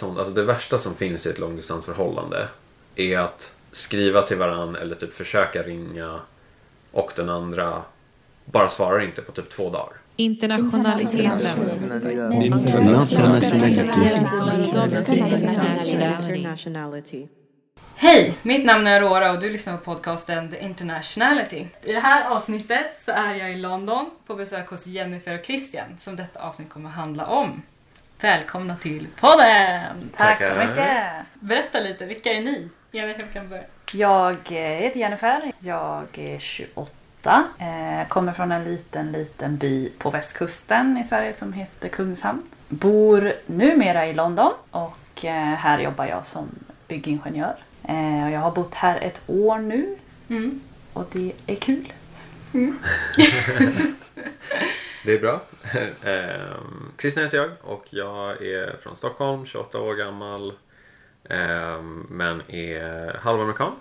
Sånt, alltså det värsta som finns i ett långdistansförhållande är att skriva till varann eller typ försöka ringa och den andra bara svarar inte på typ två dagar. Internationality. Hej! Mitt namn är Aurora och du lyssnar på podcasten The Internationality. I det här avsnittet så är jag i London på besök hos Jennifer och Christian som detta avsnitt kommer att handla om. Välkomna till podden! Tack så mycket. Berätta lite, vilka är ni? Jennifer kan börja. Jag eh, heter Jennifer. Jag är 28. Eh, kommer från en liten, liten by på västkusten i Sverige som heter Kungshamn. Bor numera i London och eh, här jobbar jag som byggingenjör. Jag har bott här ett år nu Mm. och det är kul. Det är bra. Ehm, Christian heter jag och jag är från Stockholm, 28 år gammal. ehm, men är halvamerikan.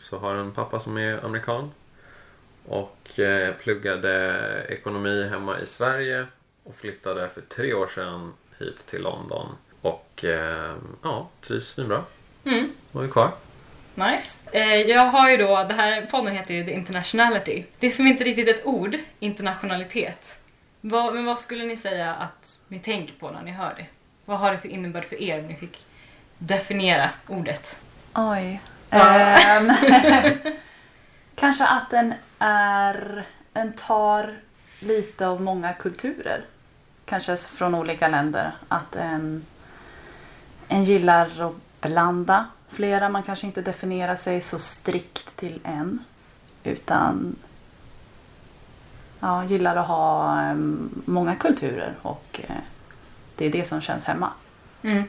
Så har en pappa som är amerikan. Och eh, pluggade ekonomi hemma i Sverige och flyttade för tre år sedan hit till London. Och ehm, ja, trivs svinbra. Mm. Och är kvar. Nice. Eh, jag har ju då, det här podden heter ju The Internationality. Det är som inte riktigt ett ord, internationalitet. Vad, men vad skulle ni säga att ni tänker på när ni hör det? Vad har det för innebörd för er om ni fick definiera ordet? Oj. Ja. Ehm, kanske att den är... Den tar lite av många kulturer. Kanske från olika länder. Att en, en gillar att blanda flera. Man kanske inte definierar sig så strikt till en. Utan ja, gillar att ha em, många kulturer. Och eh, det är det som känns hemma. Mm.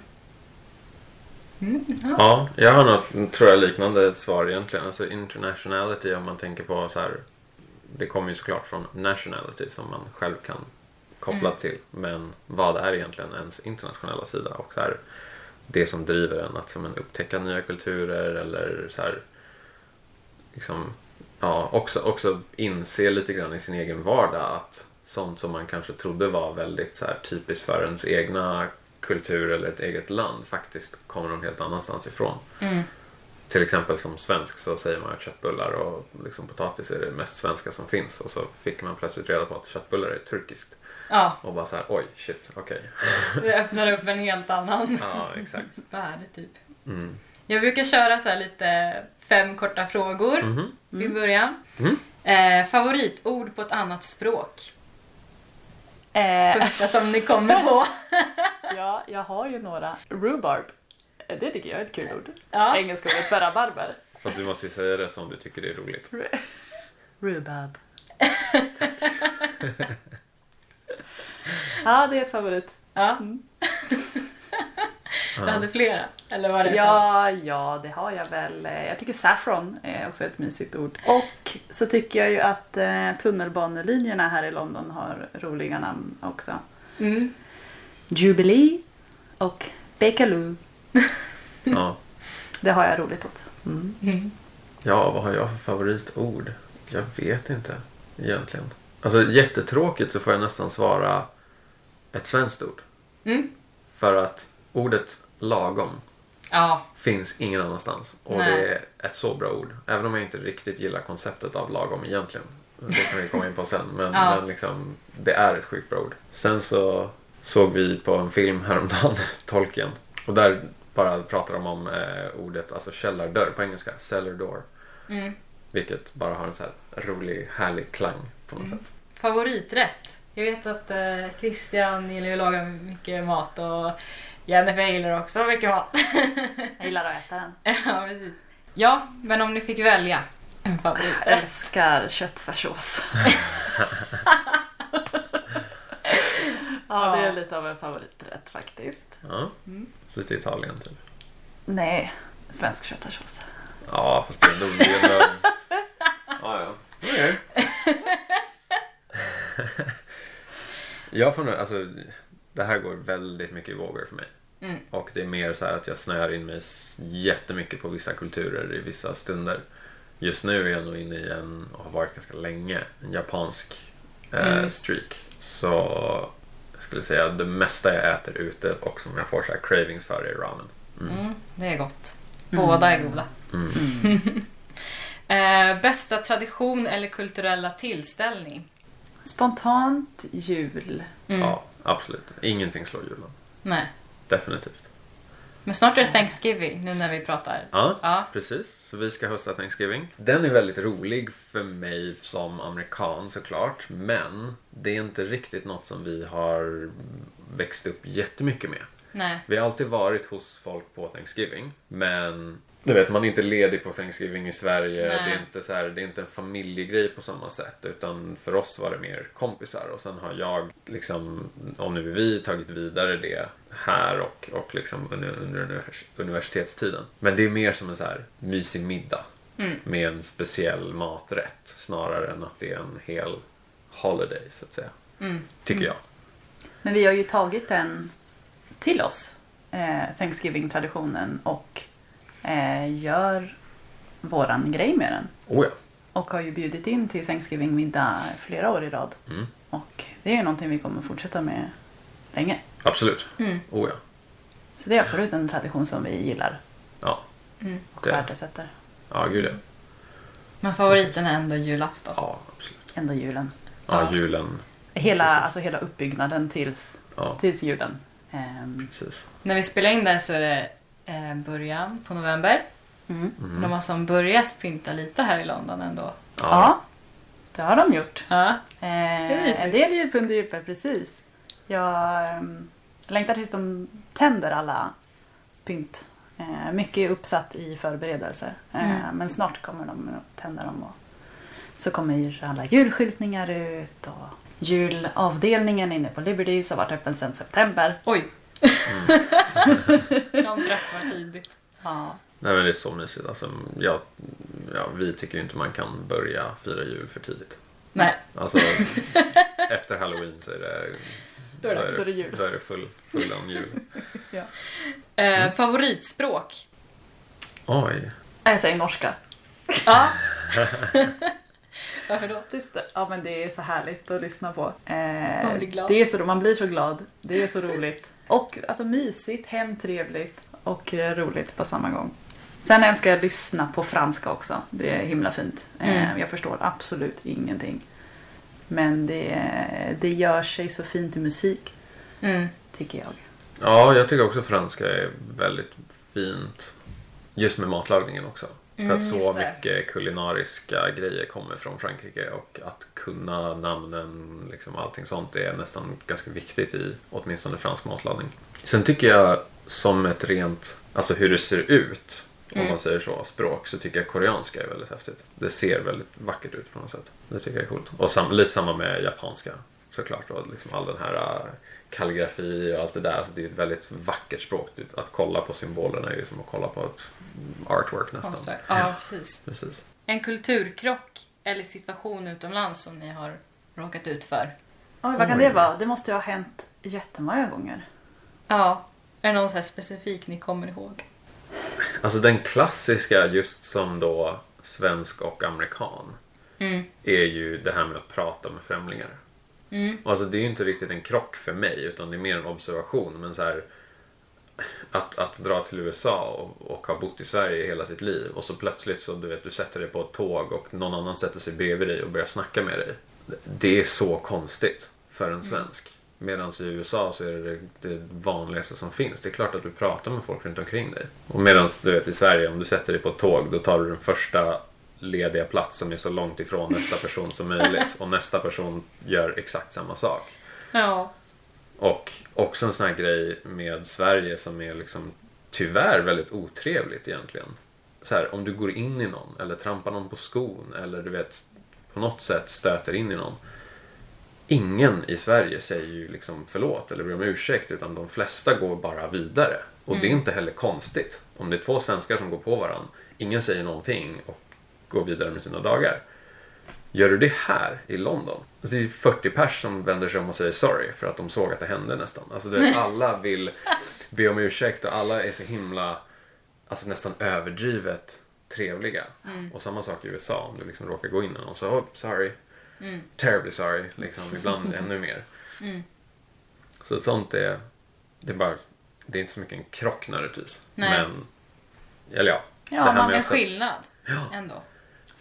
Mm, ja. Ja, jag har något, tror jag, liknande svar egentligen. Alltså internationality om man tänker på så här. Det kommer ju såklart från nationality som man själv kan koppla Mm. till. Men vad är egentligen ens internationella sida? Och så här, det som driver en att som en upptäcka nya kulturer eller så här. Liksom, ja, också, också inse lite grann i sin egen vardag att sånt som man kanske trodde var väldigt så här, typiskt för ens egna kultur eller ett eget land faktiskt kommer någon helt annanstans ifrån. Mm. Till exempel som svensk så säger man att köttbullar och liksom potatis är det mest svenska som finns och så fick man plötsligt reda på att köttbullar är turkiskt. ja, Och bara så här, oj, shit, okej. det öppnar upp en helt annan Ja, exakt. värld typ. Mm. Jag brukar köra så lite fem korta frågor Mhm. i början. Mm. Eh, favoritord på ett annat språk? Eh, Första som ni kommer på. Ja, jag har ju några. Rhubarb. Det tycker jag är ett kul ord. Ja. Engelska ordet för rabarber. Fast du måste ju säga det som du tycker det är roligt. Rhubarb. ja, det är ett favorit. Ja. Mm. Du hade flera? Eller var det så? Ja, ja, det har jag väl. Eh, Jag tycker saffron är också ett mysigt ord. Och så tycker jag ju att eh, tunnelbanelinjerna här i London har roliga namn också. Mm. Jubilee och Bakerloo. Ja. Det har jag roligt åt. Mm. Mm. ja, vad har jag för favoritord? Jag vet inte egentligen. Alltså jättetråkigt så får jag nästan svara ett svenskt ord. Mm. För att ordet lagom Ja. finns ingen annanstans. Och Nej. det är ett så bra ord. Även om jag inte riktigt gillar konceptet av lagom egentligen. Det kan vi komma in på sen. Men, Ja. men liksom, det är ett sjukt bra ord. Sen så såg vi på en film häromdagen, Tolkien. Och där bara pratar de om eh, ordet, alltså källardörr på engelska, cellar door. Mm. Vilket bara har en så här rolig, härlig klang på något Mm. sätt. Favoriträtt? Jag vet att eh, Christian gillar att laga mycket mat och Jennifer gillar också mycket mat. Jag gillar att äta den. ja, precis. Ja, men om ni fick välja en Jag favoriträtt. älskar köttfärssås. ja, det är lite av en favoriträtt faktiskt. Ja. Mm. Lite Italien typ. Nej, svensk köttfärssås. Ja, fast det är nog Ja, ja. Okej. Jag får nog, alltså det här går väldigt mycket i vågor för mig. Mm. Och det är mer så här att jag snöar in mig s- jättemycket på vissa kulturer i vissa stunder. Just nu är jag nog inne i en, och har varit ganska länge, en japansk eh, Mm. streak. Så jag skulle säga det mesta jag äter ute och som jag får så här cravings för är ramen. Mm, det är gott. Båda är goda. Mm. Eh, bästa tradition eller kulturella tillställning? Spontant jul. Mm. Ja, absolut. Ingenting slår julen. Nej. Definitivt. Men snart är det Thanksgiving nu när vi pratar. Ja, Ja. precis. Så vi ska hosta Thanksgiving. Den är väldigt rolig för mig som amerikan såklart. Men det är inte riktigt något som vi har växt upp jättemycket med. Nej. Vi har alltid varit hos folk på Thanksgiving. Men du vet, man är inte ledig på Thanksgiving i Sverige. Nej. Det är, inte så här, det är inte en familjegrej på samma sätt. Utan för oss var det mer kompisar. Och sen har jag, liksom, om nu vi, tagit vidare det här och, och liksom under, under univers- universitetstiden. Men det är mer som en så här mysig middag. Mm. Med en speciell maträtt. Snarare än att det är en hel holiday så att säga. Mm. Tycker jag. Men vi har ju tagit den till oss. Eh, Thanksgiving-traditionen och eh, gör våran grej med den. Oh ja. Och har ju bjudit in till Thanksgiving-middag flera år i rad. Mm. Och det är ju någonting vi kommer fortsätta med länge. Absolut. Mm. Oh ja. Så det är absolut en tradition som vi gillar Ja. Mm. och Det- värdesätter. Ja, gud ja. Men favoriten är ändå julafton. Ja, absolut. Ändå julen. Ja, Ja. julen. Hela, Precis. alltså hela uppbyggnaden tills, Ja, tills julen. Ehm, precis. När vi spelar in där så är det eh, början på november. mm. De har som börjat pynta lite här i London ändå. Ja, det har de gjort. Ja. Eh, en del djup under djupet, precis. Jag um, längtar tills de tänder alla pynt. Eh, mycket är uppsatt i förberedelser. Eh, Mm. Men snart kommer de att tända dem. Och så kommer alla julskyltningar ut. Och julavdelningen inne på Liberties har varit öppen sedan september. Oj! De träffar tidigt. Ja. Nej, men det är så mysigt. Alltså, ja, ja, vi tycker ju inte man kan börja fira jul för tidigt. Nej. Alltså, efter halloween så är det... Då är det- så är det jul. Då är det full, full on jul. Eh, favoritspråk? Oj. Jag säger norska. Ja. Varför då? Ja men det är så härligt att lyssna på. Eh, Man blir glad. Det är så, man blir så glad. Det är så roligt. Och alltså mysigt, hemtrevligt och eh, roligt på samma gång. Sen älskar jag att lyssna på franska också. Det är himla fint. Eh, Mm. jag förstår absolut ingenting. Men det, det gör sig så fint i musik, Mm. tycker jag. Ja, jag tycker också franska är väldigt fint. Just med matlagningen också. Mm, för att så just det. mycket kulinariska grejer kommer från Frankrike och att kunna namnen, liksom allting sånt är nästan ganska viktigt i åtminstone fransk matlagning. Sen tycker jag som ett rent, alltså hur det ser ut, om Mm. man säger så, språk, så tycker jag koreanska är väldigt häftigt. Det ser väldigt vackert ut på något sätt. Det tycker jag är coolt. Och sam, lite samma med japanska såklart. Och liksom all den här kalligrafi och allt det där. Alltså det är ett väldigt vackert språk. Att kolla på symbolerna är ju som att kolla på ett artwork nästan. Konstverk. Ja, precis. Precis. En kulturkrock eller situation utomlands som ni har råkat ut för? Oj, vad kan Oj. det vara? Det måste ju ha hänt jättemånga gånger. Ja. Är det någon så här specifik ni kommer ihåg? Alltså den klassiska just som då svensk och amerikan Mm. är ju det här med att prata med främlingar. Mm. Alltså det är ju inte riktigt en krock för mig utan det är mer en observation. Men så här, att, att dra till USA och, och ha bott i Sverige hela sitt liv och så plötsligt så du vet du sätter dig på ett tåg och någon annan sätter sig bredvid dig och börjar snacka med dig. Det är så konstigt för en svensk. Medan i USA så är det det vanligaste som finns. Det är klart att du pratar med folk runt omkring dig. Och medan du vet i Sverige om du sätter dig på ett tåg då tar du den första lediga plats som är så långt ifrån nästa person som möjligt. Och nästa person gör exakt samma sak. Ja. Och också en sån här grej med Sverige som är liksom tyvärr väldigt otrevligt egentligen. Så här, om du går in i någon eller trampar någon på skon eller du vet på något sätt stöter in i någon. Ingen i Sverige säger ju liksom förlåt eller ber om ursäkt utan de flesta går bara vidare. Och det är inte heller konstigt. Om det är två svenskar som går på varandra, ingen säger någonting och går vidare med sina dagar. Gör du det här i London? Alltså det är ju 40 pers som vänder sig om och säger sorry för att de såg att det hände nästan. Alltså du vet, alla vill be om ursäkt och alla är så himla, alltså nästan överdrivet trevliga. Och samma sak i USA om du liksom råkar gå in någon så oh, sorry. Terribly sorry, liksom ibland ännu mer. Så sånt är, det är bara, det är inte så mycket en krock nödvändigtvis. Men, eller ja. Ja, det man att sätta- skillnad ändå.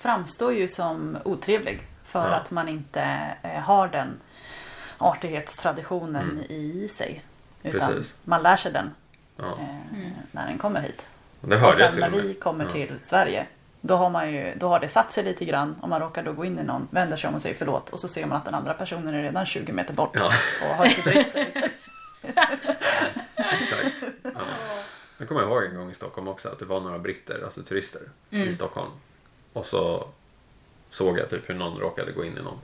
Framstår ju som otrevlig för Ja. att man inte eh, har den artighetstraditionen Mm. i sig. Utan Precis. man lär sig den Ja. eh, Mm. när den kommer hit. Det Och hörde jag sen till när och vi kommer Ja. till Sverige då har, man ju, då har det satt sig lite grann om man råkar då gå in i någon, vänder sig om och säger förlåt och så ser man att den andra personen är redan 20 meter bort Ja. och har inte brytt sig. Exakt. Ja. Jag kommer ihåg en gång i Stockholm också att det var några britter, alltså turister, Mm. i Stockholm. Och så såg jag typ hur någon råkade gå in i någon.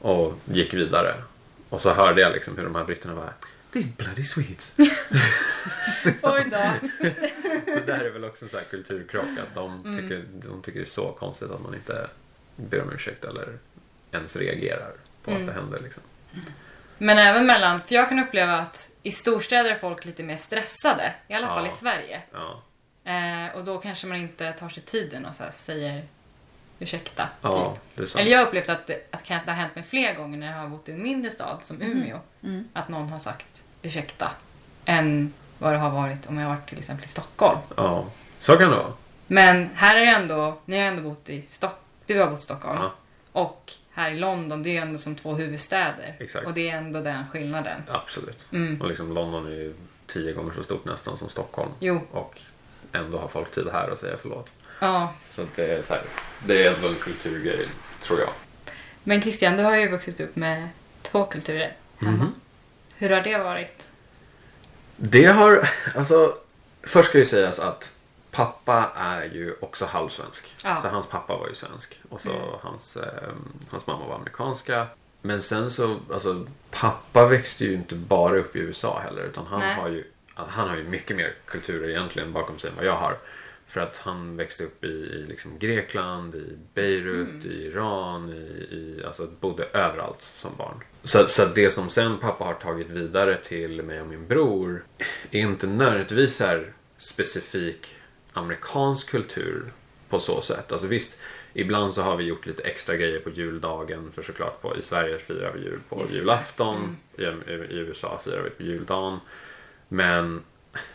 Och gick vidare. Och så hörde jag liksom hur de här britterna var These bloody Swedes. Oj då. Så där är väl också en sån här kulturkrock att de Mm. tycker, de tycker det är så konstigt att man inte ber om ursäkt eller ens reagerar på Mm. att det händer liksom. Men även mellan, för jag kan uppleva att i storstäder är folk lite mer stressade. I alla fall Ja. i Sverige. Ja, Eh, och då kanske man inte tar sig tiden och så här säger ursäkta. ja Typ. det är sant. Eller jag har upplevt att, det- att det har hänt mig flera gånger när jag har bott i en mindre stad som Umeå. Mm. Att någon har sagt ursäkta. Än vad det har varit om jag har varit till exempel i Stockholm. Ja, så kan det vara. Men här är det ändå, ni har ändå bott i Stockholm. Du har bott i Stockholm. Ja, Och här i London, det är ju ändå som två huvudstäder. Exakt. Och det är ändå den skillnaden. absolut. Mm. Och liksom London är ju tio gånger så stort nästan som Stockholm. Jo, Och ändå har folk tid här att säga förlåt. ja. Så det är så här, det är ändå en kulturgrej, tror jag. Men Christian, du har ju vuxit upp med två kulturer hemma. Mhm. Hur har det varit? Det har, alltså, först ska ju sägas att pappa är ju också halvsvensk. Ja. Så hans pappa var ju svensk och så Mm. hans, eh, hans mamma var amerikanska. Men sen så, alltså pappa växte ju inte bara upp i USA heller utan han Nej. har ju han har ju mycket mer kulturer egentligen bakom sig än vad jag har. För att han växte upp i, i liksom Grekland, i Beirut, Mm. i Iran, i, i, alltså bodde överallt som barn. Så, så det som sen pappa har tagit vidare till mig och min bror är inte nödvändigtvis här specifik amerikansk kultur på så sätt. Alltså visst, ibland så har vi gjort lite extra grejer på juldagen för såklart på, i Sverige firar vi jul på Just julafton. I, I USA firar vi på juldagen. Men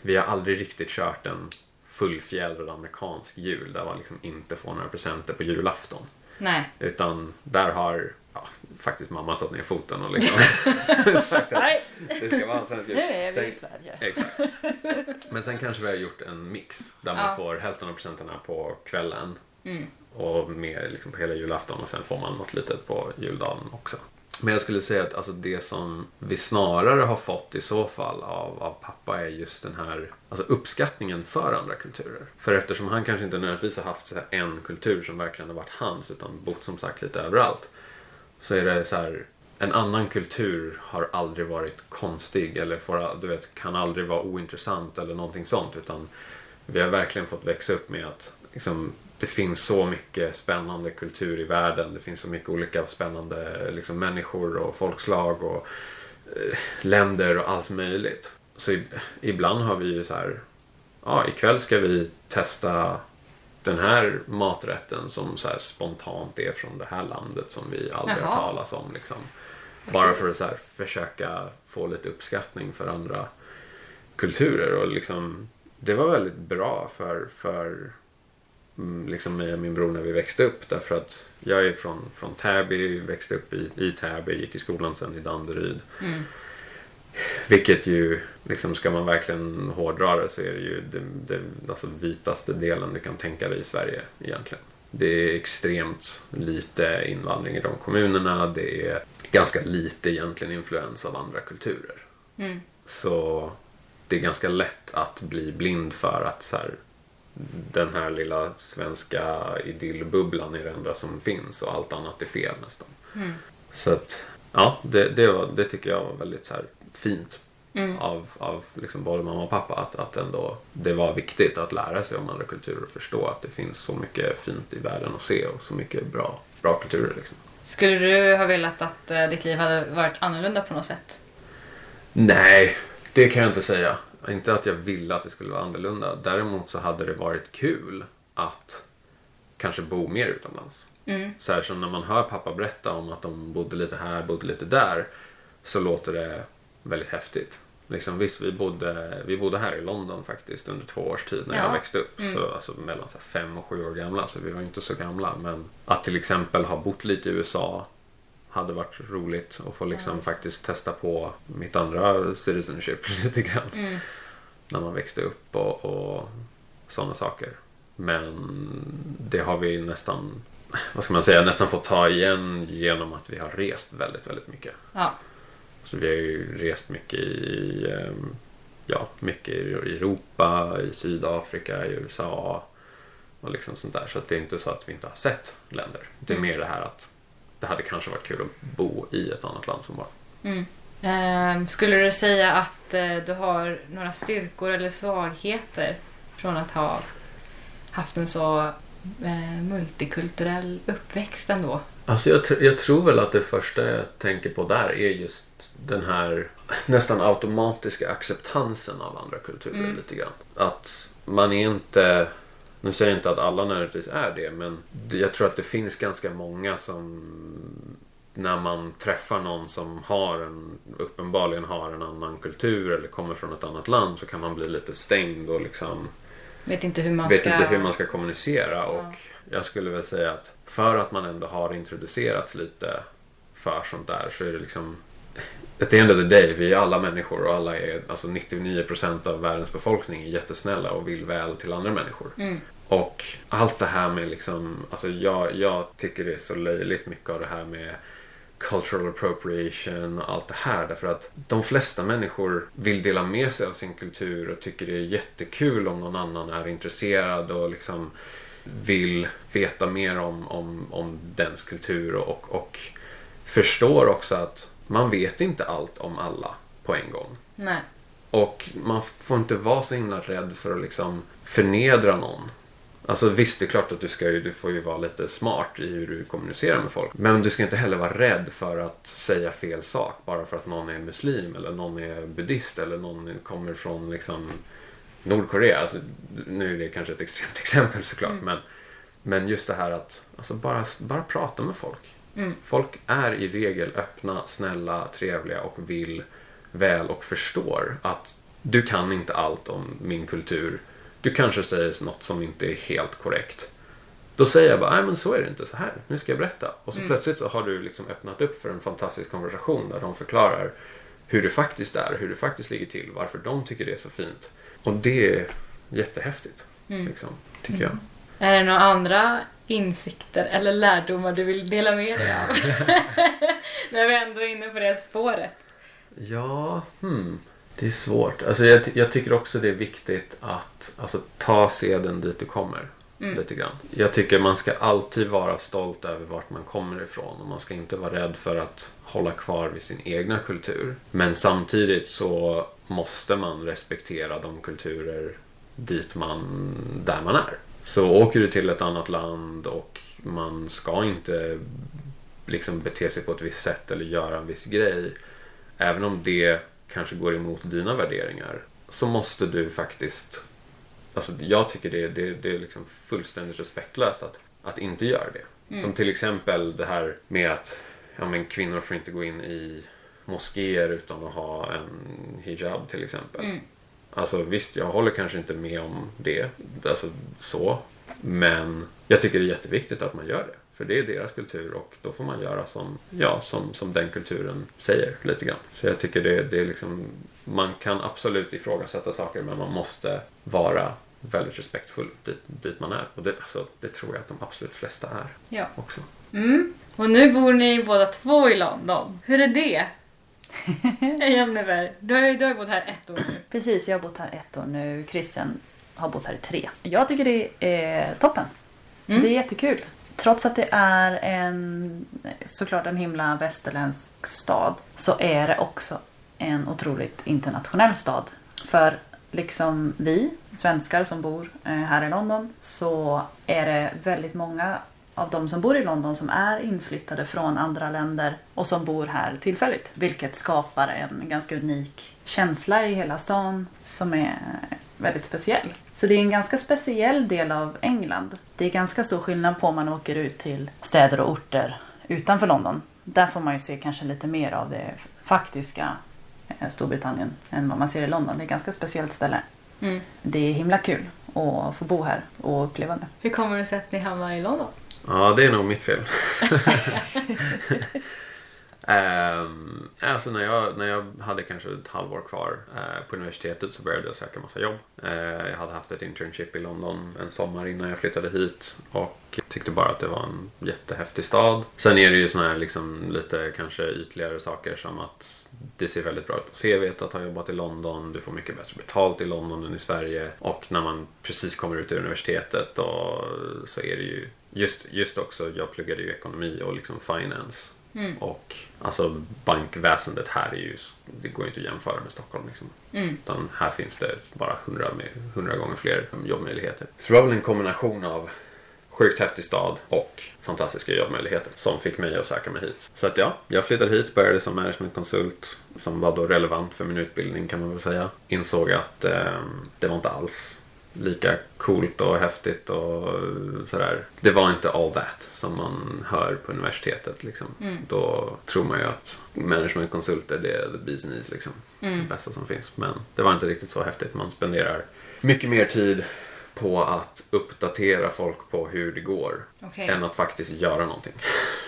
vi har aldrig riktigt kört en fullfjädrad amerikansk jul där man liksom inte får några presenter på julafton. Nej. Utan där har ja, faktiskt mamma satt ner foten och liksom sagt att Nej. det ska vara en svensk jul. Nu är vi Sen- i Sverige. Exakt. Men sen kanske vi har gjort en mix där man Ja. får hälften av presenterna på kvällen Mm. och med liksom på hela julafton och sen får man något litet på juldagen också. Men jag skulle säga att alltså det som vi snarare har fått i så fall av, av pappa är just den här alltså uppskattningen för andra kulturer. För eftersom han kanske inte nödvändigtvis har haft så här en kultur som verkligen har varit hans utan bott som sagt lite överallt. Så är det så här en annan kultur har aldrig varit konstig eller får, du vet, kan aldrig vara ointressant eller någonting sånt utan vi har verkligen fått växa upp med att liksom, det finns så mycket spännande kultur i världen. Det finns så mycket olika spännande liksom, människor och folkslag och eh, länder och allt möjligt. Så i, ibland har vi ju så här, ja ikväll ska vi testa den här maträtten som så spontant är från det här landet som vi aldrig har Jaha. talas om. Liksom. Bara för att så försöka få lite uppskattning för andra kulturer. Och liksom, det var väldigt bra för, för liksom mig och min bror när vi växte upp. Därför att jag är från, från Täby, växte upp i, i Täby, gick i skolan sen i Danderyd. Mm. Vilket ju, liksom, ska man verkligen hårdra det så är det ju den, den alltså, vitaste delen du kan tänka dig i Sverige egentligen. Det är extremt lite invandring i de kommunerna. Det är ganska lite egentligen influens av andra kulturer. Mm. Så det är ganska lätt att bli blind för att så här, den här lilla svenska idyllbubblan är det enda som finns och allt annat är fel nästan. Mm. Så att, ja, det, det, var, det tycker jag var väldigt så här, fint Mm. av, av liksom både mamma och pappa att, att ändå det var viktigt att lära sig om andra kulturer och förstå att det finns så mycket fint i världen att se och så mycket bra, bra kulturer. Liksom. Skulle du ha velat att eh, ditt liv hade varit annorlunda på något sätt? Nej, det kan jag inte säga. Inte att jag ville att det skulle vara annorlunda. Däremot så hade det varit kul att kanske bo mer utomlands. Mm. Så här som när man hör pappa berätta om att de bodde lite här, bodde lite där. Så låter det väldigt häftigt. Liksom, visst, vi bodde, vi bodde här i London faktiskt under två års tid när Ja. jag växte upp. Mm. Så, alltså, mellan så här, fem och sju år gamla, så vi var inte så gamla. Men att till exempel ha bott lite i USA hade varit roligt att få liksom Ja, faktiskt testa på mitt andra citizenship lite grann. Mm. När man växte upp och, och sådana saker. Men det har vi nästan, vad ska man säga, nästan fått ta igen genom att vi har rest väldigt, väldigt mycket. Ja. Så vi har ju rest mycket i, ehm, ja, mycket i Europa, i Sydafrika, i USA och liksom sånt där. Så det är inte så att vi inte har sett länder. Det är Mm. mer det här att det hade kanske varit kul att bo i ett annat land som var. Mm. Ehm, skulle du säga att eh, du har några styrkor eller svagheter från att ha haft en så eh, multikulturell uppväxt ändå? Alltså jag, tr- jag tror väl att det första jag tänker på där är just den här nästan automatiska acceptansen av andra kulturer Mm. lite grann. Att man är inte, nu säger jag inte att alla nödvändigtvis är det, men jag tror att det finns ganska många som när man träffar någon som har en, uppenbarligen har en annan kultur eller kommer från ett annat land så kan man bli lite stängd och liksom Vet inte hur man ska... inte hur man ska kommunicera. Och jag skulle väl säga att för att man ändå har introducerats lite för sånt där så är det liksom At the end of the day, vi är alla människor och alla är, alltså 99% av världens befolkning är jättesnälla och vill väl till andra människor. Mm. Och allt det här med liksom, alltså jag, jag tycker det är så löjligt mycket av det här med cultural appropriation och allt det här. Därför att de flesta människor vill dela med sig av sin kultur och tycker det är jättekul om någon annan är intresserad och liksom vill veta mer om, om, om dens kultur och, och förstår också att man vet inte allt om alla på en gång. Nej. Och man får inte vara så himla rädd för att liksom förnedra någon. Alltså visst, det är klart att du, ska ju, du får ju vara lite smart i hur du kommunicerar med folk. Men du ska inte heller vara rädd för att säga fel sak bara för att någon är muslim eller någon är buddhist eller någon kommer från liksom Nordkorea. Alltså, nu är det kanske ett extremt exempel såklart. Mm. Men, men just det här att alltså bara, bara prata med folk. Mm. Folk är i regel öppna, snälla, trevliga och vill väl och förstår att du kan inte allt om min kultur. Du kanske säger något som inte är helt korrekt. Då säger jag bara, nej men så är det inte, så här, nu ska jag berätta. Och så Mm. plötsligt så har du liksom öppnat upp för en fantastisk konversation där de förklarar hur det faktiskt är, hur det faktiskt ligger till, varför de tycker det är så fint. Och det är jättehäftigt, Mm. liksom, tycker jag. Är det några andra insikter eller lärdomar du vill dela med dig av? När vi ändå är inne på det spåret. Ja, hmm. Det är svårt. Alltså jag, jag tycker också det är viktigt att alltså, ta seden dit du kommer. Mm. Lite grann. Jag tycker man ska alltid vara stolt över vart man kommer ifrån. Och man ska inte vara rädd för att hålla kvar vid sin egna kultur. Men samtidigt så måste man respektera de kulturer dit man, där man är. Så åker du till ett annat land och man ska inte liksom bete sig på ett visst sätt eller göra en viss grej. Även om det kanske går emot dina värderingar så måste du faktiskt Alltså jag tycker det, det, det är liksom fullständigt respektlöst att, att inte göra det. Mm. Som till exempel det här med att ja, men kvinnor får inte gå in i moskéer utan att ha en hijab till exempel. Mm. Alltså visst, jag håller kanske inte med om det. Alltså så. Men jag tycker det är jätteviktigt att man gör det. För det är deras kultur och då får man göra som, ja, som, som den kulturen säger lite grann. Så jag tycker det, det är liksom, man kan absolut ifrågasätta saker men man måste vara väldigt respektfull dit, dit man är. Och det, alltså, det tror jag att de absolut flesta är Ja. också. Mm. Och nu bor ni båda två i London. Hur är det? Jennifer, du har ju du har bott här ett år nu. Precis, jag har bott här ett år nu. Christian har bott här i tre. Jag tycker det är toppen. Mm. Det är jättekul. Trots att det är en såklart en himla västerländsk stad så är det också en otroligt internationell stad. För liksom vi svenskar som bor eh, här i London så är det väldigt många av de som bor i London som är inflyttade från andra länder och som bor här tillfälligt. Vilket skapar en ganska unik känsla i hela stan som är väldigt speciell. Så det är en ganska speciell del av England. Det är ganska stor skillnad på om man åker ut till städer och orter utanför London. Där får man ju se kanske lite mer av det faktiska eh, Storbritannien än vad man ser i London. Det är ett ganska speciellt ställe. Mm. Det är himla kul att få bo här och uppleva det. Hur kommer det sig att ni hamnar i London? Ja, det är nog mitt fel. Um, alltså när jag, när jag hade kanske ett halvår kvar uh, på universitetet så började jag söka massa jobb. Uh, jag hade haft ett internship i London en sommar innan jag flyttade hit och tyckte bara att det var en jättehäftig stad. Sen är det ju såna här liksom lite kanske ytligare saker som att det ser väldigt bra ut på CVt att ha jobbat i London. Du får mycket bättre betalt i London än i Sverige. Och när man precis kommer ut ur universitetet då, så är det ju just, just också, jag pluggade ju ekonomi och liksom finance. Mm. Och alltså bankväsendet här är ju, det går ju inte att jämföra med Stockholm liksom. Mm. Utan här finns det bara hundra, hundra gånger fler jobbmöjligheter. Så det var väl en kombination av sjukt häftig stad och fantastiska jobbmöjligheter som fick mig att söka mig hit. Så att ja, jag flyttade hit, började som managementkonsult som var då relevant för min utbildning kan man väl säga. Insåg att eh, det var inte alls lika coolt och häftigt och sådär. Det var inte all that som man hör på universitetet. Liksom. Mm. Då tror man ju att managementkonsulter det är the business liksom. Mm. Det bästa som finns. Men det var inte riktigt så häftigt. Man spenderar mycket mer tid på att uppdatera folk på hur det går Okej. än att faktiskt göra någonting.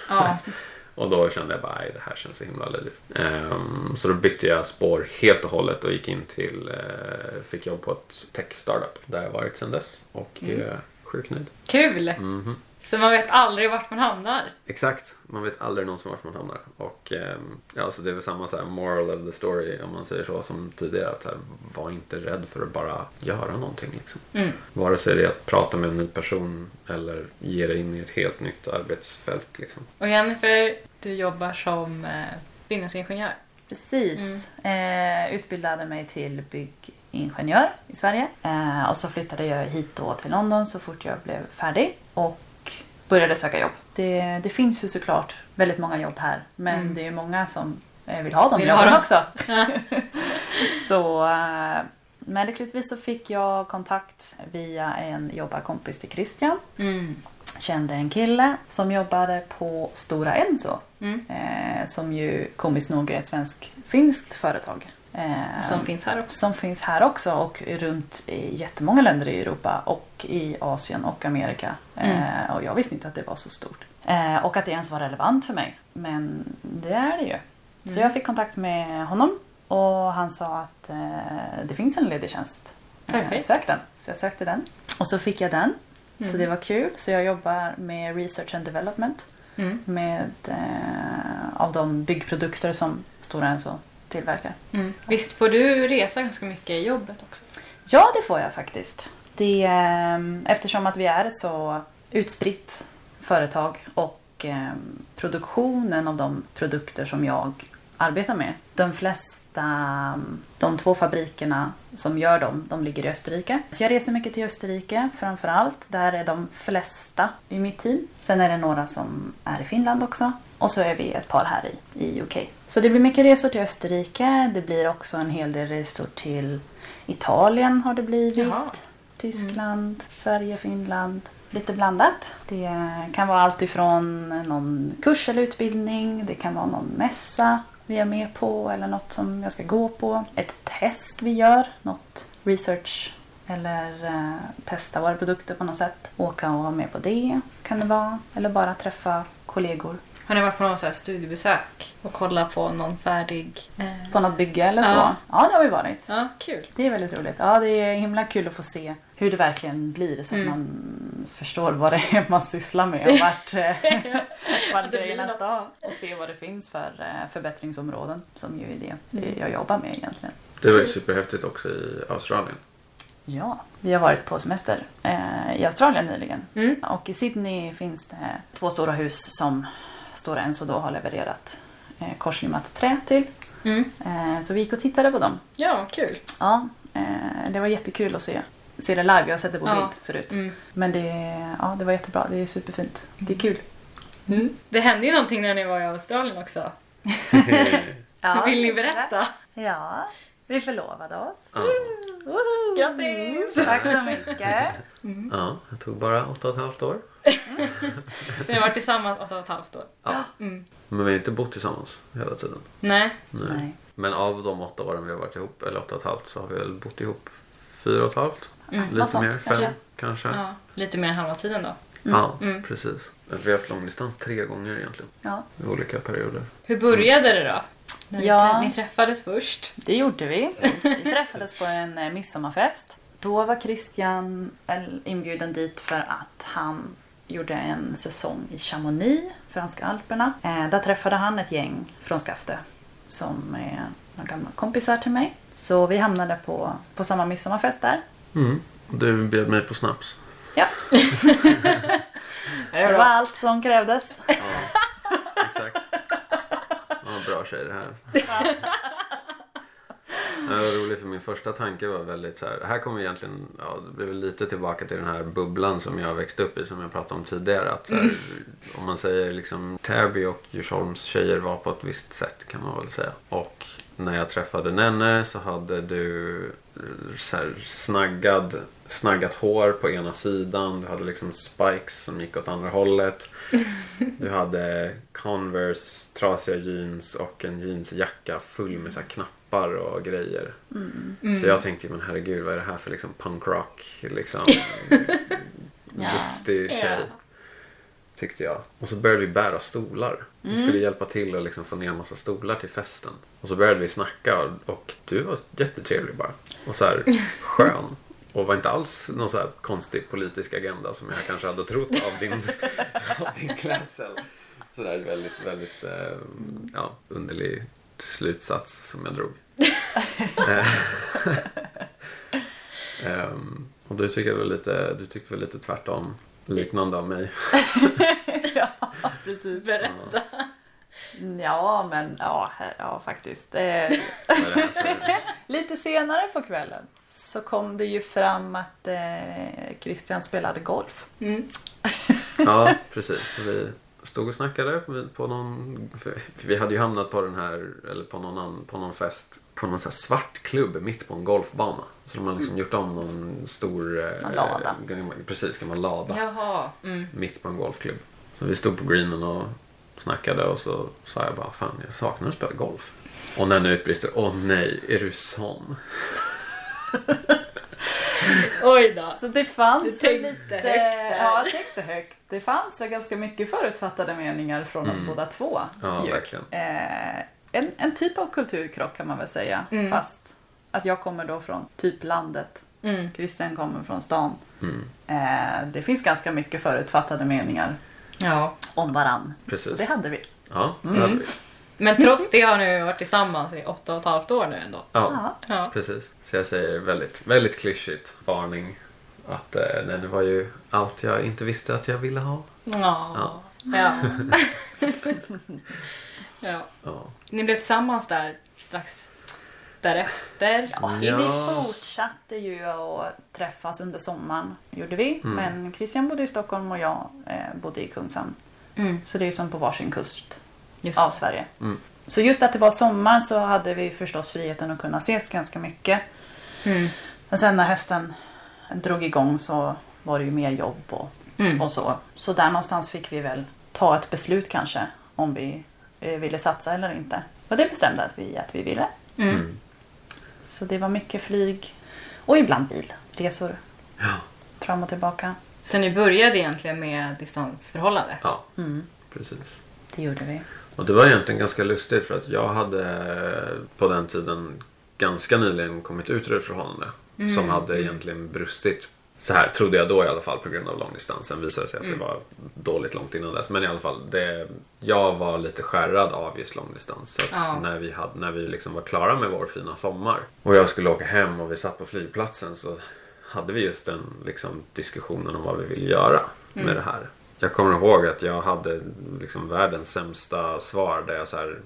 Ja. Och då kände jag bara, nej det här känns så himla löjligt. Ehm, så då bytte jag spår helt och hållet och gick in till, uh, fick jobb på ett tech-startup där jag varit sedan dess. Och Mm. är sjukt nöjd. Kul! Mhm. Så man vet aldrig vart man hamnar. Exakt, man vet aldrig någonsin vart man hamnar. Och ehm, ja, så det är väl samma så här moral of the story om man säger så som tidigare. Att så här, var inte rädd för att bara göra någonting. Liksom. Mm. Vare sig det är att prata med en ny person eller ge dig in i ett helt nytt arbetsfält. Liksom. Och Jennifer, du jobbar som eh, byggnadsingenjör. Precis. Eh, utbildade mig till byggingenjör i Sverige. Eh, och så flyttade jag hit då till London så fort jag blev färdig. Och började söka jobb. Det, det finns ju såklart väldigt många jobb här. Men Mm. det är många som eh, vill ha de Vill ha jobben dem. också. så eh, men lyckligtvis så fick jag kontakt via en jobbarkompis till Christian. Mm. Kände en kille som jobbade på Stora Enso. Mm. Eh, som ju komiskt nog är ett svensk-finskt företag. Eh, Som finns här också. som finns här också och runt i jättemånga länder i Europa och i Asien och Amerika. Eh, och jag visste inte att det var så stort. Eh, och att det ens var relevant för mig. Men det är det ju. Så Mm. jag fick kontakt med honom och han sa att det finns en ledig tjänst. Perfekt. sök den. Så jag sökte den. Och så fick jag den. Mm. Så det var kul. Så jag jobbar med research and development Mm. med av de byggprodukter som Stora Enso tillverkar. Mm. Visst får du resa ganska mycket i jobbet också? Ja, det får jag faktiskt. Det, eh, eftersom att vi är ett så utspritt företag och eh, produktionen av de produkter som jag arbetar med. De flesta, de två fabrikerna som gör dem, de ligger i Österrike. Så jag reser mycket till Österrike framför allt. Där är de flesta i mitt team. Sen är det några som är i Finland också. Och så är vi ett par här i, i UK. Så det blir mycket resor till Österrike. Det blir också en hel del resor till Italien har det blivit. Jaha. Tyskland, Sverige, Finland. Lite blandat. Det kan vara allt ifrån någon kurs eller utbildning. Det kan vara någon mässa vi är med på eller något som jag ska gå på. Ett test vi gör. Något research eller eh, testa våra produkter på något sätt. Åka och vara med på det kan det vara. Eller bara träffa kollegor Har ni varit på någon så här studiebesök och kollat på någon färdig... Eh... på något bygge eller så. Ja. Ja, det har vi varit. Ja, kul. Det är väldigt roligt. Ja, det är himla kul att få se hur det verkligen blir så att Mm. man förstår vad det är man sysslar med och vart, eh, vart grejerna något. står. Och se vad det finns för eh, förbättringsområden som ju är det jag jobbar med egentligen. Det var ju superhäftigt också i Australien. Ja, vi har varit på semester eh, i Australien nyligen. Mm. Och i Sydney finns det två stora hus som Stora Enso då har levererat eh, korslimmat trä till. Mm. Eh, så vi gick och tittade på dem. Ja, kul. Ja, eh, det var jättekul att se, se det live. Jag har sett det på Ja. bild förut. Mm. Men det, ja, det var jättebra. Det är superfint. Det är kul. Det hände ju någonting när ni var i Australien också. Ja, Vill ni berätta? Ja, vi förlovade oss. Ja. Woho! Grattis! Tack så mycket. ja, det tog bara åtta och ett halvt år. Så ni har varit tillsammans åtta och ett halvt år? Ja. Mm. Men vi har inte bott tillsammans hela tiden. Nej. Nej. Nej. Men av de åtta åren vi har varit ihop, eller åtta och ett halvt, så har vi väl bott ihop fyra och ett halvt. Mm. Lite något sånt, mer, fem kanske. kanske. Ja, Ja, lite mer än halva tiden då. Mm. precis. Vi har haft långdistans tre gånger egentligen. Ja, I olika perioder. Hur började det då? När Ja. ni, ni träffades först? det gjorde vi. Vi träffades på en eh, midsommarfest. Då var Christian eh, inbjuden dit för att han gjorde en säsong i Chamonix, franska alperna. Eh, där träffade han ett gäng från Skafte som är några gamla kompisar till mig. Så vi hamnade på, på samma midsommarfest där. Mm. Du bjöd mig på snaps. Ja, det var allt som krävdes. Ja, bra tjej det här. Det var roligt för min första tanke var väldigt så här. Här kommer egentligen, ja det blir väl lite tillbaka till den här bubblan som jag växte upp i som jag pratade om tidigare. Att här, Om man säger liksom Täby och Djursholms tjejer var på ett visst sätt kan man väl säga. Och när jag träffade Nenne så hade du så här, snaggad, snaggat hår på ena sidan. Du hade liksom spikes som gick åt andra hållet. Du hade Converse, trasiga jeans och en jeansjacka full med så här knappar och grejer. Så jag tänkte ju, men herregud vad är det här för liksom punkrock, liksom lustig tjej. Tyckte jag. Och så började vi bära stolar. Vi skulle hjälpa till att liksom få ner en massa stolar till festen. Och så började vi snacka och, du var jättetrevlig bara. Och så här skön. Och var inte alls någon så här konstig politisk agenda som jag kanske hade trott av din, av din klädsel. Sådär väldigt, väldigt eh, ja, underlig slutsats som jag drog. Ehm, och du tyckte väl lite, du tyckte väl lite tvärtom. Liknande av mig. ja, precis. Berätta. Ja, men ja, ja faktiskt. Eh, lite senare på kvällen så kom det ju fram att eh, Christian spelade golf. Mm. Ja, precis. Vi stod och snackade på någon... Vi hade ju hamnat på den här, eller på någon, på någon fest, på någon så svart klubb mitt på en golfbana. Så de har liksom gjort om någon stor... eh, Någon lada. Precis, kan man lada. Jaha. Mm. Mitt på en golfklubb. Så vi stod på greenen och snackade och så sa jag bara fan jag saknar att spela golf. Och när nu utbrister åh nej, är du sån? Oj då. Så det fanns tänkte lite, högt där. Ja, jag tänkte högt. Det fanns ganska mycket förutfattade meningar från oss Mm. båda två. Ja, ju. verkligen. Eh, en, en typ av kulturkrock kan man väl säga. Mm. Fast att jag kommer då från typ landet. Mm. Christian kommer från stan. Mm, Eh, det finns ganska mycket förutfattade meningar Ja. om varann. Precis. Så det hade vi. ja, det Mm. hade vi. Men trots det har ni varit tillsammans i åtta och ett halvt år nu ändå. Ja, Ja. Precis. Så jag säger väldigt, väldigt klyschigt varning. Att eh, nej, det var ju allt jag inte visste att jag ville ha. Ja. Ja. ja. Ja. Ni blev tillsammans där strax därefter. Ja, Ja. Vi fortsatte ju att träffas under sommaren. gjorde vi. Mm. Men Christian bodde i Stockholm och jag eh, bodde i Kungshamn. Mm. Så det är som på varsin kust Just av. Sverige. Mm. Så just att det var sommar så hade vi förstås friheten att kunna ses ganska mycket. Mm. Men sen när hösten drog igång så var det ju mer jobb och, Mm. och så. Så där någonstans fick vi väl ta ett beslut kanske om vi eh, ville satsa eller inte. Och det bestämde att vi, att vi ville. Mm. Mm. Så det var mycket flyg och ibland bilresor Ja. fram och tillbaka. Så ni började egentligen med distansförhållande? ja, Mm, precis. det gjorde vi. Och det var egentligen ganska lustigt för att jag hade på den tiden ganska nyligen kommit ut ur ett förhållande. Som hade egentligen brustit. Så här trodde jag då i alla fall på grund av långdistansen. Visade sig att det var dåligt långt innan dess. Men i alla fall, det, jag var lite skärrad av just långdistans. Så Ja. när vi, hade, när vi liksom var klara med vår fina sommar och jag skulle åka hem och vi satt på flygplatsen så hade vi just den liksom, diskussionen om vad vi vill göra med det här. Jag kommer ihåg att jag hade liksom världens sämsta svar där jag så här,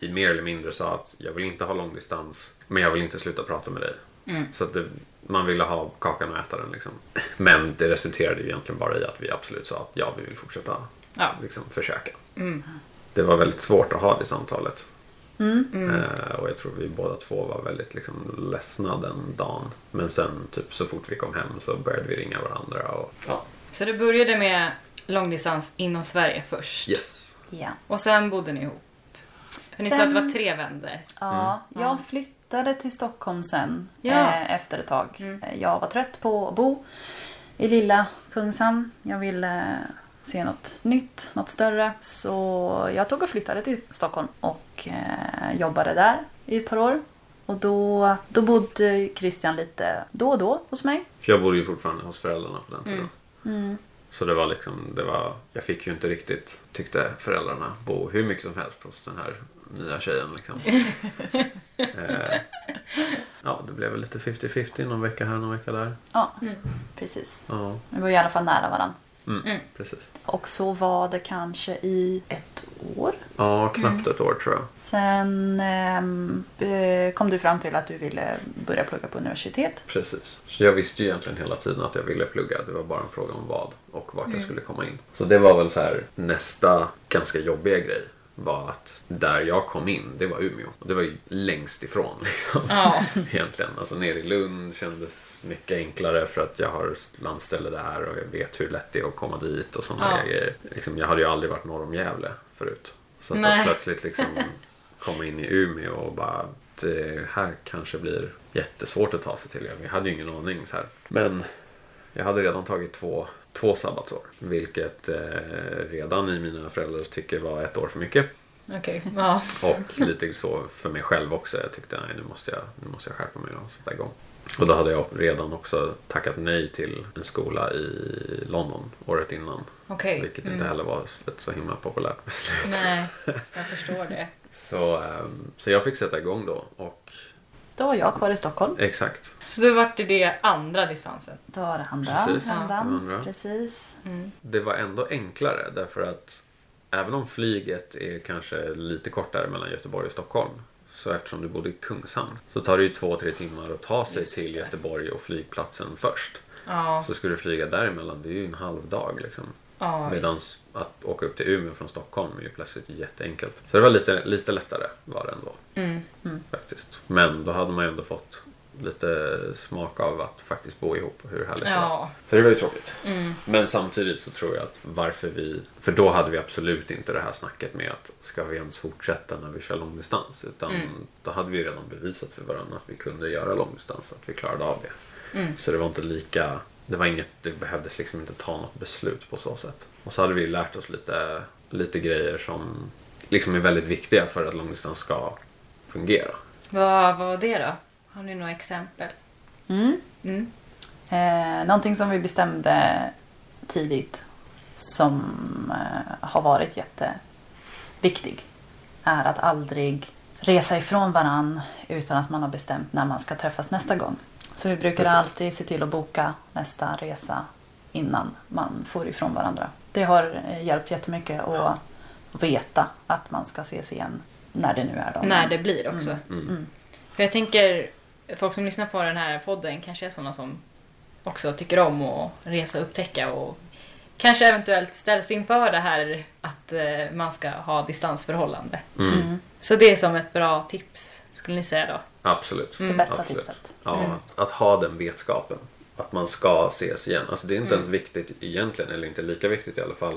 i mer eller mindre sa att jag vill inte ha långdistans men jag vill inte sluta prata med dig. Så att det, man ville ha kakan och äta den liksom. Men det resulterade ju egentligen bara i att vi absolut sa att ja, vi vill fortsätta Ja. liksom, försöka. Mm. Det var väldigt svårt att ha det samtalet. Mm. Eh, och jag tror vi båda två var väldigt liksom, ledsna den dagen. Men sen typ så fort vi kom hem så började vi ringa varandra. Och, ja. Så det började med långdistans inom Sverige först. Yes. Ja. Och sen bodde ni ihop För ni sa att det var tre vänder. Ja, Mm. jag Ja. Flyttade till Stockholm sen Ja. eh, efter ett tag. Mm. Eh, Jag var trött på att bo i lilla Kungshamn. Jag ville eh, se något nytt, något större. Så jag tog och flyttade till Stockholm och eh, jobbade där i ett par år. Och då, då bodde Christian lite då och då hos mig. För jag bodde ju fortfarande hos föräldrarna på den tiden. Mm. Så det var liksom, det var, jag fick ju inte riktigt, tyckte föräldrarna, bo hur mycket som helst hos den här nya tjejen liksom. eh, ja, det blev väl lite 50-50, någon vecka här, någon vecka där. Ja, Mm. precis. Ja, Vi var i alla fall nära varandra. mm, Mm. precis. Och så var det kanske i ett år. Ja, knappt ett år tror jag. Sen ehm, eh, kom du fram till att du ville börja plugga på universitet. Precis. Så jag visste ju egentligen hela tiden att jag ville plugga. Det var bara en fråga om vad och vart jag skulle komma in. Så det var väl så här nästa ganska jobbiga grej. Var att där jag kom in, det var Umeå. Och det var ju längst ifrån liksom. Ja. Egentligen. Alltså nere i Lund kändes mycket enklare för att jag har landställe där och jag vet hur lätt det är att komma dit och sådana Ja. grejer. Liksom, jag hade ju aldrig varit norr om Gävle förut. Så att Nej. plötsligt liksom komma in i Umeå och bara det här kanske blir jättesvårt att ta sig till. Jag hade ju ingen aning så här. Men jag hade redan tagit två, två sabbatsår. Vilket eh, redan i mina föräldrars tycke var ett år för mycket. Okej. Ja. Och lite så för mig själv också. Jag tyckte nej, nu måste jag, nu måste jag skärpa mig och sätta igång. Och då hade jag redan också tackat nej till en skola i London året innan. Okej. Vilket Mm. inte heller var ett så himla populärt beslut. Nej, jag förstår det. Så, ehm, så jag fick sätta igång då. Och Då var jag kvar i Stockholm. exakt. Så då vart det det andra distansen. Då var det andra. Precis. Andra. Det var andra. Precis. Mm. Det var ändå enklare därför att även om flyget är kanske lite kortare mellan Göteborg och Stockholm. Så eftersom du bodde i Kungshamn så tar det ju två, tre timmar att ta sig Just till det. Göteborg och flygplatsen först. Ja. Så skulle du flyga däremellan, det är ju en halv dag liksom. ja. Medan att åka upp till Umeå från Stockholm är ju plötsligt jätteenkelt. Så det var lite, lite lättare var det ändå Mm. faktiskt. Men då hade man ju ändå fått lite smak av att faktiskt bo ihop och hur härligt det var. Ja. Så det var ju tråkigt. Mm. Men samtidigt så tror jag att varför vi... För då hade vi absolut inte det här snacket med att ska vi ens fortsätta när vi kör långdistans. Utan Mm. då hade vi redan bevisat för varandra att vi kunde göra långdistans. Att vi klarade av det. Mm. Så det var inte lika... Det var inget... Det behövdes liksom inte ta något beslut på så sätt. Och så hade vi lärt oss lite, lite grejer som liksom är väldigt viktiga för att långdistans ska fungera. Vad var det då? Har ni några exempel? Mm. Mm. Eh, någonting som vi bestämde tidigt som eh, har varit jätteviktig är att aldrig resa ifrån varann utan att man har bestämt när man ska träffas nästa gång. Så vi brukar Precis. alltid se till att boka nästa resa innan man får ifrån varandra. Det har eh, hjälpt jättemycket att veta att man ska ses igen när det nu är dagen. När det blir också. Mm. Mm. För jag tänker, folk som lyssnar på den här podden kanske är sådana som också tycker om att resa och upptäcka och kanske eventuellt ställs inför det här att eh, man ska ha distansförhållande. Mm. Mm. Så det är som ett bra tips, skulle ni säga då? Absolut. Mm. Det bästa Absolut. tipset. Ja, Mm. att ha den vetskapen. Att man ska ses igen. Alltså det är inte Mm. ens viktigt egentligen, eller inte lika viktigt i alla fall,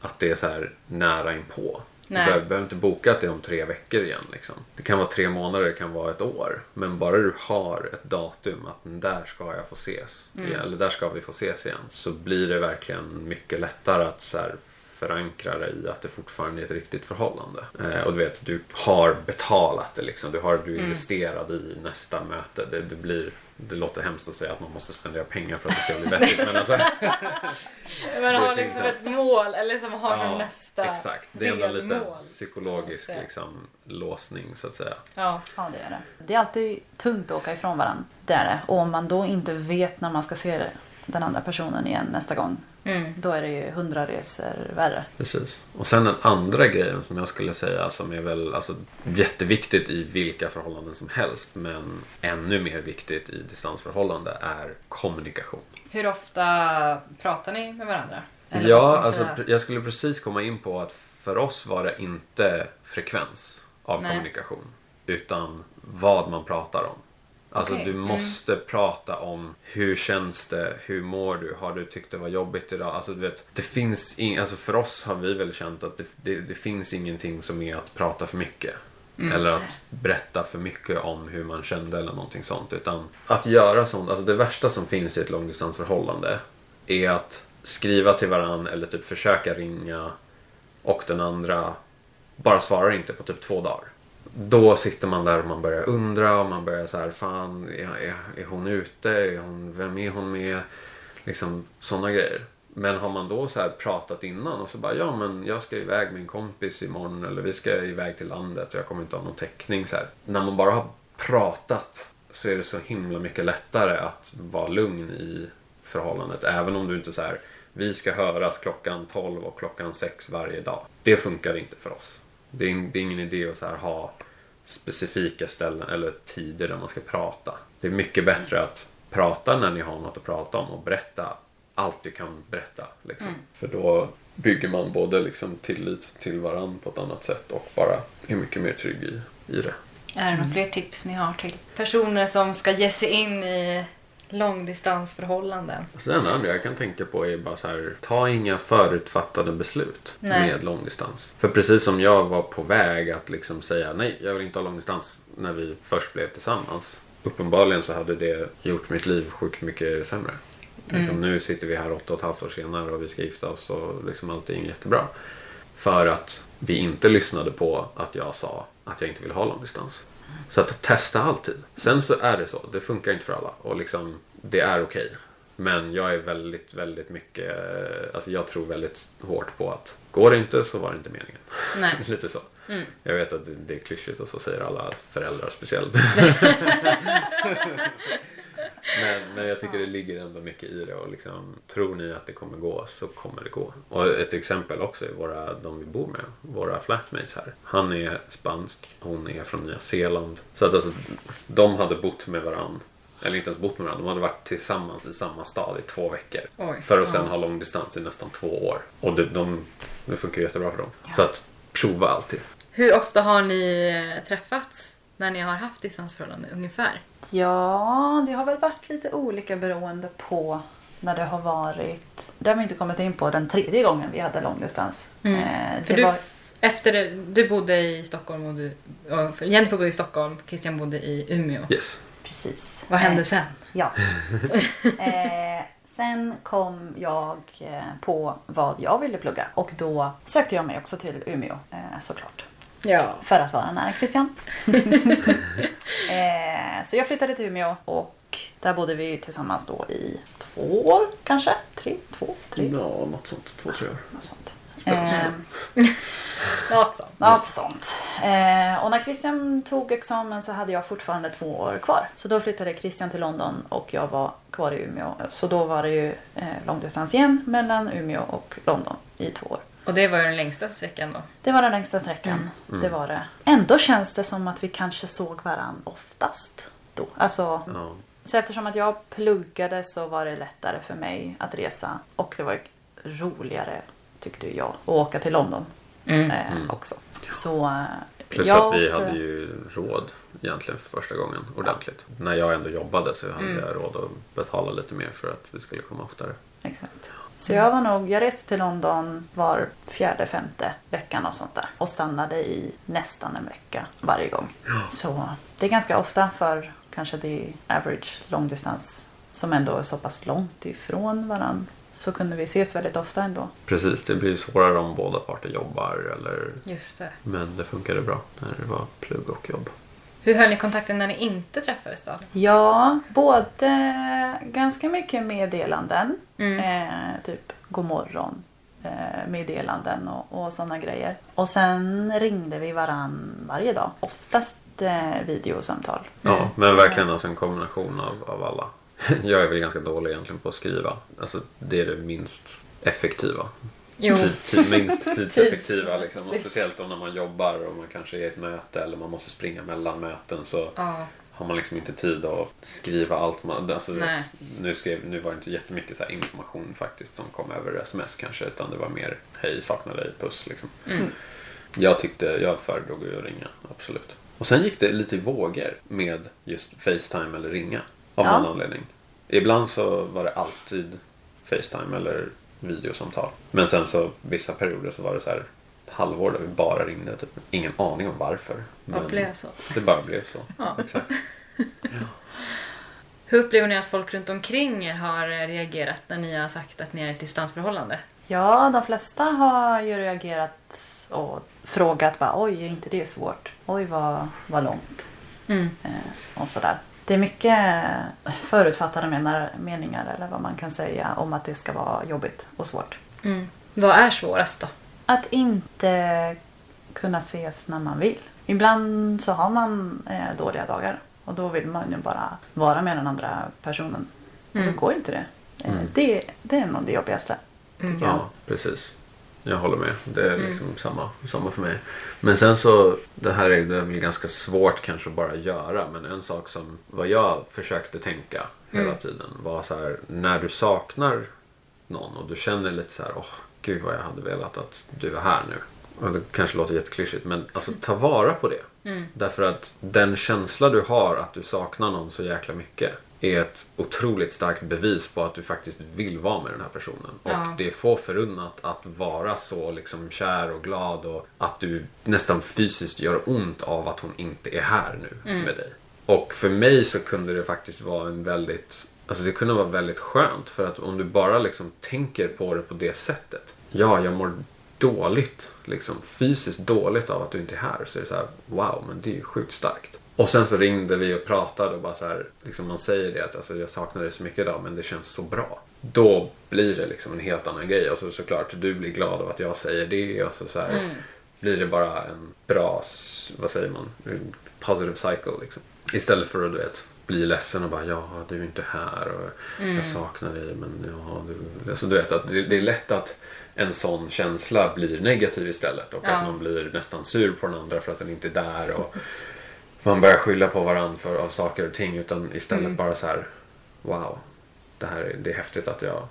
att det är så här nära inpå. Du Nej. behöver, behöver inte boka att det är om tre veckor igen. Liksom. Det kan vara tre månader, det kan vara ett år. Men bara du har ett datum att där ska jag få ses. Mm. igen, Eller där ska vi få ses igen. Så blir det verkligen mycket lättare att så här, förankra dig i att det fortfarande är ett riktigt förhållande. Eh, och du vet, du har betalat det liksom. Du, har, du Mm. investerad i nästa möte. Det, det, blir, det låter hemskt att säga att man måste spendera pengar för att det ska bli vettigt. men alltså, Man Det har liksom ett mål, eller som har som Ja, nästa Exakt, det är ändå lite delmål. psykologisk liksom, låsning så att säga. Ja. Ja, det är det. Det är alltid tungt att åka ifrån varandra. Det är det. Och om man då inte vet när man ska se den andra personen igen nästa gång, Mm. då är det ju hundra resor värre. Precis. Och sen den andra grejen som jag skulle säga som är väl alltså, jätteviktigt i vilka förhållanden som helst men ännu mer viktigt i distansförhållande är kommunikation. Hur ofta pratar ni med varandra? Eller Ja, alltså, jag skulle precis komma in på att för oss var det inte frekvens av Nej. kommunikation utan vad man pratar om. Alltså Okej, du mm. måste prata om hur känns det, hur mår du, har du tyckt det var jobbigt idag? Alltså du vet, det finns ing- alltså för oss har vi väl känt att det, det, det finns ingenting som är att prata för mycket. Eller att berätta för mycket om hur man kände eller någonting sånt. Utan att göra sånt, alltså det värsta som finns i ett långdistansförhållande är att skriva till varann eller typ försöka ringa och den andra bara svarar inte på typ två dagar. Då sitter man där och man börjar undra och man börjar så här, fan, är, är, är hon ute? Är hon, vem är hon med? Liksom sådana grejer. Men har man då så här pratat innan och så bara, ja men jag ska iväg med en kompis imorgon eller vi ska iväg till landet och jag kommer inte ha någon täckning så här. När man bara har pratat så är det så himla mycket lättare att vara lugn i förhållandet. Även om du inte så här, vi ska höras klockan 12 och klockan 6 varje dag. Det funkar inte för oss. Det är, det är ingen idé att så här ha specifika ställen eller tider där man ska prata. Det är mycket bättre att prata när ni har något att prata om och berätta allt du kan berätta. Liksom. För då bygger man både liksom tillit till varandra på ett annat sätt och bara är mycket mer trygg i, i det. Är det några fler tips ni har till personer som ska ge sig in i långdistansförhållanden? Alltså det enda andra jag kan tänka på är bara så här, ta inga förutfattade beslut Nej. med långdistans. För precis som jag var på väg att liksom säga nej, jag vill inte ha långdistans när vi först blev tillsammans. Uppenbarligen så hade det gjort mitt liv sjukt mycket sämre. Liksom, nu sitter vi här åtta och ett halvt år senare och vi ska gifta oss och liksom allting är jättebra. För att vi inte lyssnade på att jag sa att jag inte vill ha långdistans. Så att testa alltid. Sen så är det så. Det funkar inte för alla. Och liksom, det är okej. Men jag är väldigt, väldigt mycket... Alltså jag tror väldigt hårt på att går det inte så var det inte meningen. Nej. Lite så. Mm. Jag vet att det är klyschigt och så säger alla föräldrar speciellt. men, men jag tycker det ligger ändå mycket i det och liksom, tror ni att det kommer gå så kommer det gå. Och ett exempel också är våra, de vi bor med, våra flatmates här. Han är spansk, hon är från Nya Zeeland. Så att alltså, de hade bott med varandra. Eller inte ens bott med varandra, de hade varit tillsammans i samma stad i två veckor. Oj. För att sen Ja. ha långdistans i nästan två år. Och det, de, det funkar jättebra för dem. Så att prova alltid. Hur ofta har ni träffats när ni har haft distansförhållande ungefär? Ja, det har väl varit lite olika beroende på när det har varit. Det har vi inte kommit in på den tredje gången vi hade långdistans. Eh, Mm. För det du, var, efter det, du bodde i Stockholm och du, och för Jennifer bodde i Stockholm, Christian bodde i Umeå. Yes. precis. Vad hände Eh, sen? Ja. eh, sen kom jag eh, på vad jag ville plugga och då sökte jag mig också till Umeå eh, såklart. Ja. För att vara nära Christian. eh, så jag flyttade till Umeå och där bodde vi tillsammans då i två år kanske? Tre? Två? Tre? Ja, något sånt. Två, tre år. Något sånt. Eh. Något sånt. Något sånt. Eh, och när Christian tog examen så hade jag fortfarande två år kvar. Så då flyttade Christian till London och jag var kvar i Umeå. Så då var det ju eh, långdistans igen mellan Umeå och London i två år. Och det var ju den längsta sträckan då. Det var den längsta sträckan. Det var det. Ändå känns det som att vi kanske såg varann oftast då. Alltså, Ja. så eftersom att jag pluggade så var det lättare för mig att resa. Och det var roligare, tyckte jag, att åka till London Mm. eh, också. Så eh, Plus jag att vi åkte- hade ju råd egentligen för första gången ordentligt. När jag ändå jobbade så hade Mm. jag råd att betala lite mer för att vi skulle komma oftare. Exakt. Så jag var nog, jag reste till London var fjärde, femte veckan och sånt där. Och stannade i nästan en vecka varje gång. Så det är ganska ofta för kanske det average långdistans som ändå är så pass långt ifrån varann. Så kunde vi ses väldigt ofta ändå. Precis, det blir svårare om båda parter jobbar. Eller... Just det. Men det funkade bra när det var plugg och jobb. Hur höll ni kontakten när ni inte träffades då? Ja, både ganska mycket meddelanden. Mm. Eh, typ god morgon eh, meddelanden och, och sådana grejer. Och sen ringde vi varann varje dag. Oftast eh, videosamtal. Ja, men verkligen alltså en kombination av, av alla. Jag är väl ganska dålig egentligen på att skriva. Alltså det är det minst effektiva. Jo. Tid, tid, minst tidseffektiva Tids- liksom. Och speciellt då när man jobbar och man kanske är i ett möte eller man måste springa mellan möten så Ja. har man liksom inte tid att skriva allt man... Alltså, vet, nu, skrev, nu var det inte jättemycket så här information faktiskt som kom över sms kanske utan det var mer hej saknar dig puss liksom. Mm. Jag tyckte, jag föredrog att ringa, absolut. Och sen gick det lite i vågor med just Facetime eller ringa. Av Ja. någon anledning. Ibland så var det alltid Facetime eller videosamtal. Men sen så vissa perioder så var det så här halvår där vi bara ringde. Typ. Ingen aning om varför. Men blev så? Det bara blev så. Ja. Exakt. Hur upplever ni att folk runt omkring er har reagerat när ni har sagt att ni är i ett distansförhållande? Ja, de flesta har ju reagerat och frågat bara, oj, är inte det svårt? Oj, vad, vad långt. Mm. Eh, och sådär. Det är mycket förutfattade menar, meningar eller vad man kan säga om att det ska vara jobbigt och svårt. Mm. Vad är svårast då? Att inte kunna ses när man vill. Ibland så har man eh, dåliga dagar och då vill man ju bara vara med den andra personen. Och Mm. så går inte det. Eh, Mm. det. Det är nog det jobbigaste. Tycker jag. Ja, precis. Jag håller med. Det är liksom samma, samma för mig. Men sen så, det här är, det är väl ganska svårt kanske att bara göra. Men en sak som, vad jag försökte tänka hela Mm. tiden var så här, när du saknar någon och du känner lite så här, åh gud vad jag hade velat att du var här nu. Och det kanske låter jätteklyschigt men alltså ta vara på det. Mm. Därför att den känsla du har att du saknar någon så jäkla mycket är ett otroligt starkt bevis på att du faktiskt vill vara med den här personen. Och Ja. det är få förunnat att vara så liksom kär och glad och att du nästan fysiskt gör ont av att hon inte är här nu Mm. med dig. Och för mig så kunde det faktiskt vara en väldigt Alltså det kunde vara väldigt skönt för att om du bara liksom tänker på det på det sättet. Ja, jag mår dåligt, liksom fysiskt dåligt av att du inte är här. Så är det så här, wow, men det är ju sjukt starkt. Och sen så ringde vi och pratade och bara så här, liksom man säger det att alltså, jag saknar dig så mycket idag men det känns så bra. Då blir det liksom en helt annan grej. Och så såklart, du blir glad av att jag säger det och så, så här, Mm. blir det bara en bra, vad säger man, en positive cycle liksom. Istället för att du vet, bli ledsen och bara ja, du är inte här och Mm. jag saknar dig men ja, du, alltså, du vet att det, det är lätt att en sån känsla blir negativ istället och Ja. att man blir nästan sur på den andra för att den inte är där och man börjar skylla på varandra för av saker och ting utan istället Mm. bara så här wow, det här är, det är häftigt att jag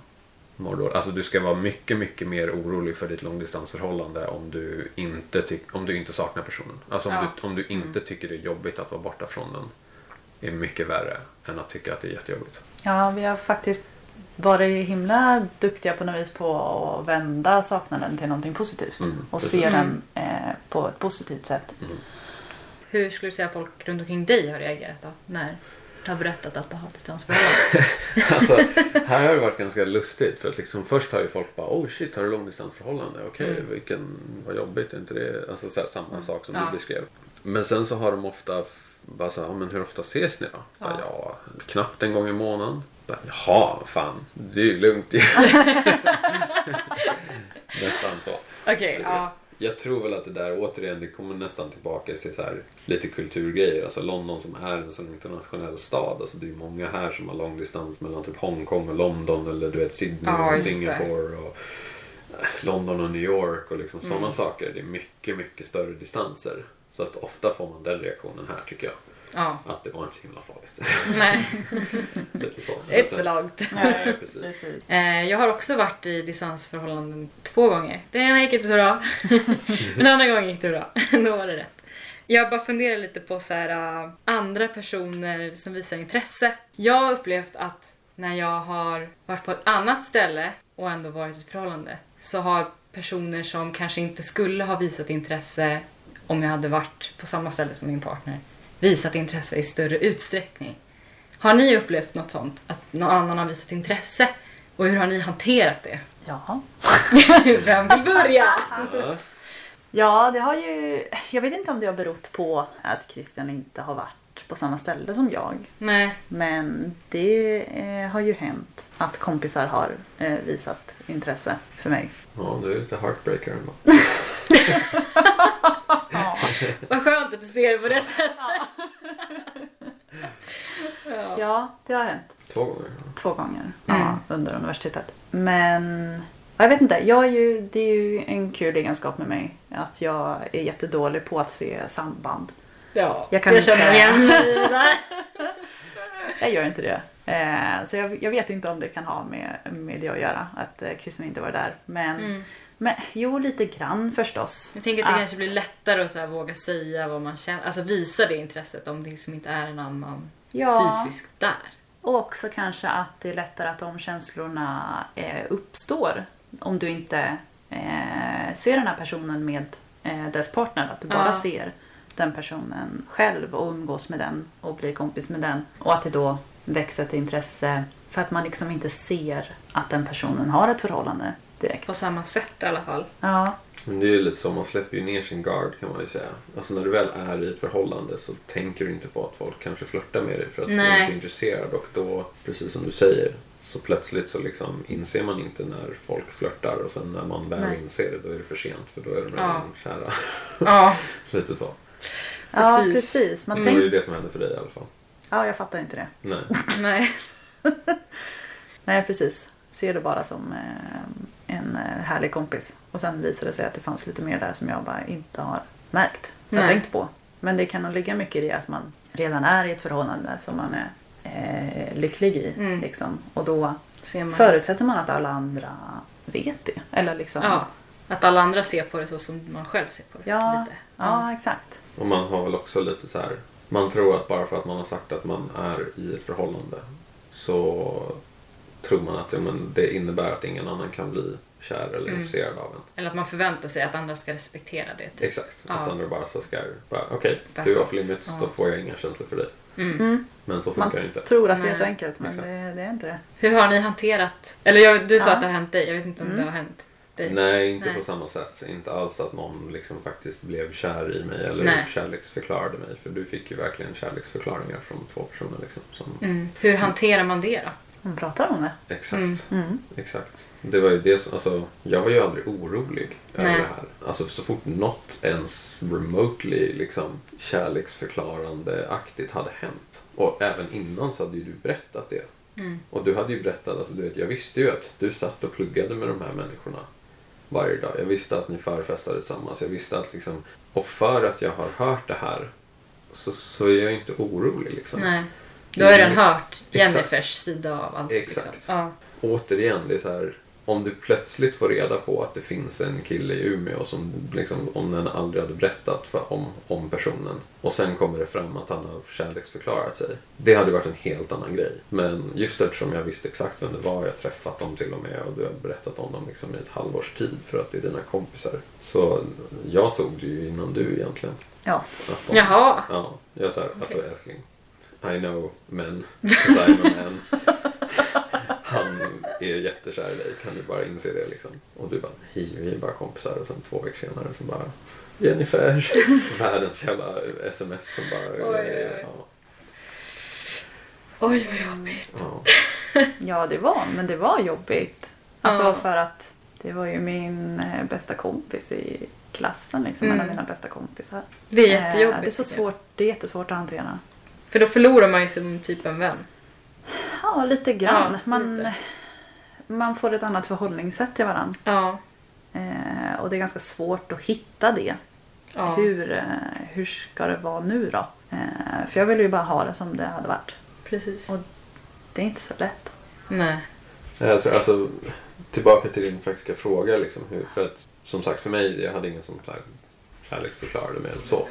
mår dåligt. Alltså du ska vara mycket, mycket mer orolig för ditt långdistansförhållande om du inte, om du inte saknar personen. Alltså om, Ja. du, om du inte tycker det är jobbigt att vara borta från den är mycket värre än att tycka att det är jättejobbigt. Ja, vi har faktiskt varit himla duktiga på något vis på att vända saknaden till någonting positivt. Mm, och se den eh, på ett positivt sätt. Hur skulle du säga folk runt omkring dig har reagerat då? När du har berättat att du har distansförhållande? Alltså, här har det varit ganska lustigt för att liksom först har ju folk bara oh shit har du långdistansförhållande? Okej, Mm. vilken, vad jobbigt, är inte det alltså, så här, samma sak som Ja. du beskrev. Men sen så har de ofta bara så här, "Ja, men hur ofta ses ni då? Här, ja, knappt en gång i månaden. Bara, Jaha, fan, det är ju lugnt ju. Nästan så. Okej, ja. Jag tror väl att det där återigen, det kommer nästan tillbaka till så här, lite kulturgrejer. Alltså London som är en sån internationell stad. Alltså det är många här som har långdistans mellan typ Hongkong och London eller du vet Sydney Ja, och. Singapore och eh, London och New York och liksom sådana Mm. saker. Det är mycket, mycket större distanser. Så att ofta får man den reaktionen här tycker jag. Ja. Att det var inte så himla farligt. Nej, Lite så. det är inte så långt. Nej, precis. Eh, jag har också varit i distansförhållanden två gånger. Den ena gick inte så bra. Den andra gången gick det bra. Då var det rätt. Jag bara funderar lite på så här, äh, andra personer som visar intresse. Jag har upplevt att när jag har varit på ett annat ställe och ändå varit i ett förhållande så har personer som kanske inte skulle ha visat intresse om jag hade varit på samma ställe som min partner visat intresse i större utsträckning. Har ni upplevt något sånt? Att någon annan har visat intresse? Och hur har ni hanterat det? Jaha. Vem vill börja? Ja. Ja, det har ju... Jag vet inte om det har berott på att Christian inte har varit på samma ställe som jag. Nej. Men det eh, har ju hänt att kompisar har eh, visat intresse för mig. ja, du är lite heartbreaker ändå. Vad skönt att du ser det på det sättet. Ja. Ja, det har hänt. Två gånger. Två gånger Mm. ja, under universitetet. Men jag vet inte, jag är ju, det är ju en kul egenskap med mig. Att jag är jättedålig på att se samband. ja. Jag kan jag inte- känner igen mig. Jag gör inte det. Eh, så jag, jag vet inte om det kan ha med, med det att göra. Att eh, Kristin inte var där. Men, Mm. Men jo, lite grann förstås. Jag tänker att det Att- kanske blir lättare att så våga säga vad man känner. Alltså visa det intresset om det liksom inte är en annan ja, fysiskt där. Och också kanske att det är lättare att de känslorna eh, uppstår. Om du inte eh, ser den här personen med eh, dess partner. Att du bara Ja. ser den personen själv och umgås med den och blir kompis med den. Och att det då växer ett intresse för att man liksom inte ser att den personen har ett förhållande direkt. På samma sätt i alla fall. Ja, Men det är ju lite så, man släpper ju ner sin guard kan man ju säga. Alltså när du väl är i ett förhållande så tänker du inte på att folk kanske flörtar med dig för att du är Nej. inte intresserad. Och då, precis som du säger, så plötsligt så liksom inser man inte när folk flörtar och sen när man väl Nej. inser det då är det för sent för då är de Ja. redan kära. Ja, Lite så. ja Precis. precis. Man Det var ju det som hände för dig i alla fall. Ja, jag fattar inte det. Nej. nej. Nej, precis. Ser det bara som eh, en eh, härlig kompis. Och sen visar det sig att det fanns lite mer där som jag bara inte har märkt. Jag Nej. tänkt på. Men det kan nog ligga mycket i det att man redan är i ett förhållande som man är eh, lycklig i. Mm. Liksom. Och då Ser man. förutsätter man att alla andra vet det. Eller liksom... Ja. Att alla andra ser på det så som man själv ser på det. Ja. Lite. ja, exakt. Och man har väl också lite så här. Man tror att bara för att man har sagt att man är i ett förhållande så tror man att ja, men det innebär att ingen annan kan bli kär eller Mm. intresserad av en. Eller att man förväntar sig att andra ska respektera det. Typ. Exakt. Ja. Att andra bara så ska okej, Back du är off. limits, Ja. då får jag inga känslor för dig. Mm. Mm. Men så Man funkar det inte. tror att det är så enkelt men det, det är inte det. Hur har ni hanterat... Eller jag, du sa Ja. att det har hänt dig. Jag vet inte om Mm. det har hänt dig. Nej, inte Nej. på samma sätt. Inte alls att någon liksom faktiskt blev kär i mig eller Nej. kärleksförklarade mig. För du fick ju verkligen kärleksförklaringar från två personer. Liksom, som... Mm. Hur hanterar man det då? Man pratar om det. Exakt. Mm. Mm. Exakt. Det var ju det alltså, jag var ju aldrig orolig över Nej. det här. Alltså så fort något ens remotely liksom kärleksförklarande aktigt hade hänt. Och även innan så hade ju du berättat det. Mm. Och du hade ju berättat, alltså du vet, jag visste ju att du satt och pluggade med de här människorna varje dag. Jag visste att ni förfestade tillsammans. Jag visste att liksom, och för att jag har hört det här så, så är jag inte orolig liksom. Nej. Du har redan hört Exakt. Jennifers sida av allt. Exakt. Liksom. Ja. återigen, det är så här. Om du plötsligt får reda på att det finns en kille i Umeå som liksom, om den aldrig hade berättat för, om, om personen och sen kommer det fram att han har kärleksförklarat sig. Det hade varit en helt annan grej. Men just eftersom jag visste exakt vem det var, jag träffat dem till och med och du har berättat om dem liksom i ett halvårs tid för att det är dina kompisar. Så jag såg det ju innan du egentligen. Ja. Att de- Jaha. Ja, jag sa alltså Okej. älskling. I know men. 'cause I'm a man. Han är jättekär i dig, kan du bara inse det liksom? Och du bara, hej vi är bara kompisar och sen två veckor senare så bara Jennifer. Världens jävla sms som bara... Oj, oj, oj. Ja, Oj, vad jobbigt. ja. Ja, det var, men det var jobbigt. Alltså Ja. för att det var ju min eh, bästa kompis i klassen, liksom, Mm. en av mina bästa kompisar. Det är Eh, jättejobbigt. Det är så svårt, det är jättesvårt att hantera. För då förlorar man ju som typ en vän. Ja, lite grann. Ja, man, lite. man får ett annat förhållningssätt till varandra. Ja. Eh, och det är ganska svårt att hitta det. ja. Hur, eh, hur ska det vara nu då? Eh, för jag ville ju bara ha det som det hade varit. Precis. Och det är inte så lätt. Nej. Jag tror, alltså, tillbaka till din faktiska fråga. Liksom, hur, för att, som sagt, för mig, jag hade ingen som kärleksförklarade mig eller så.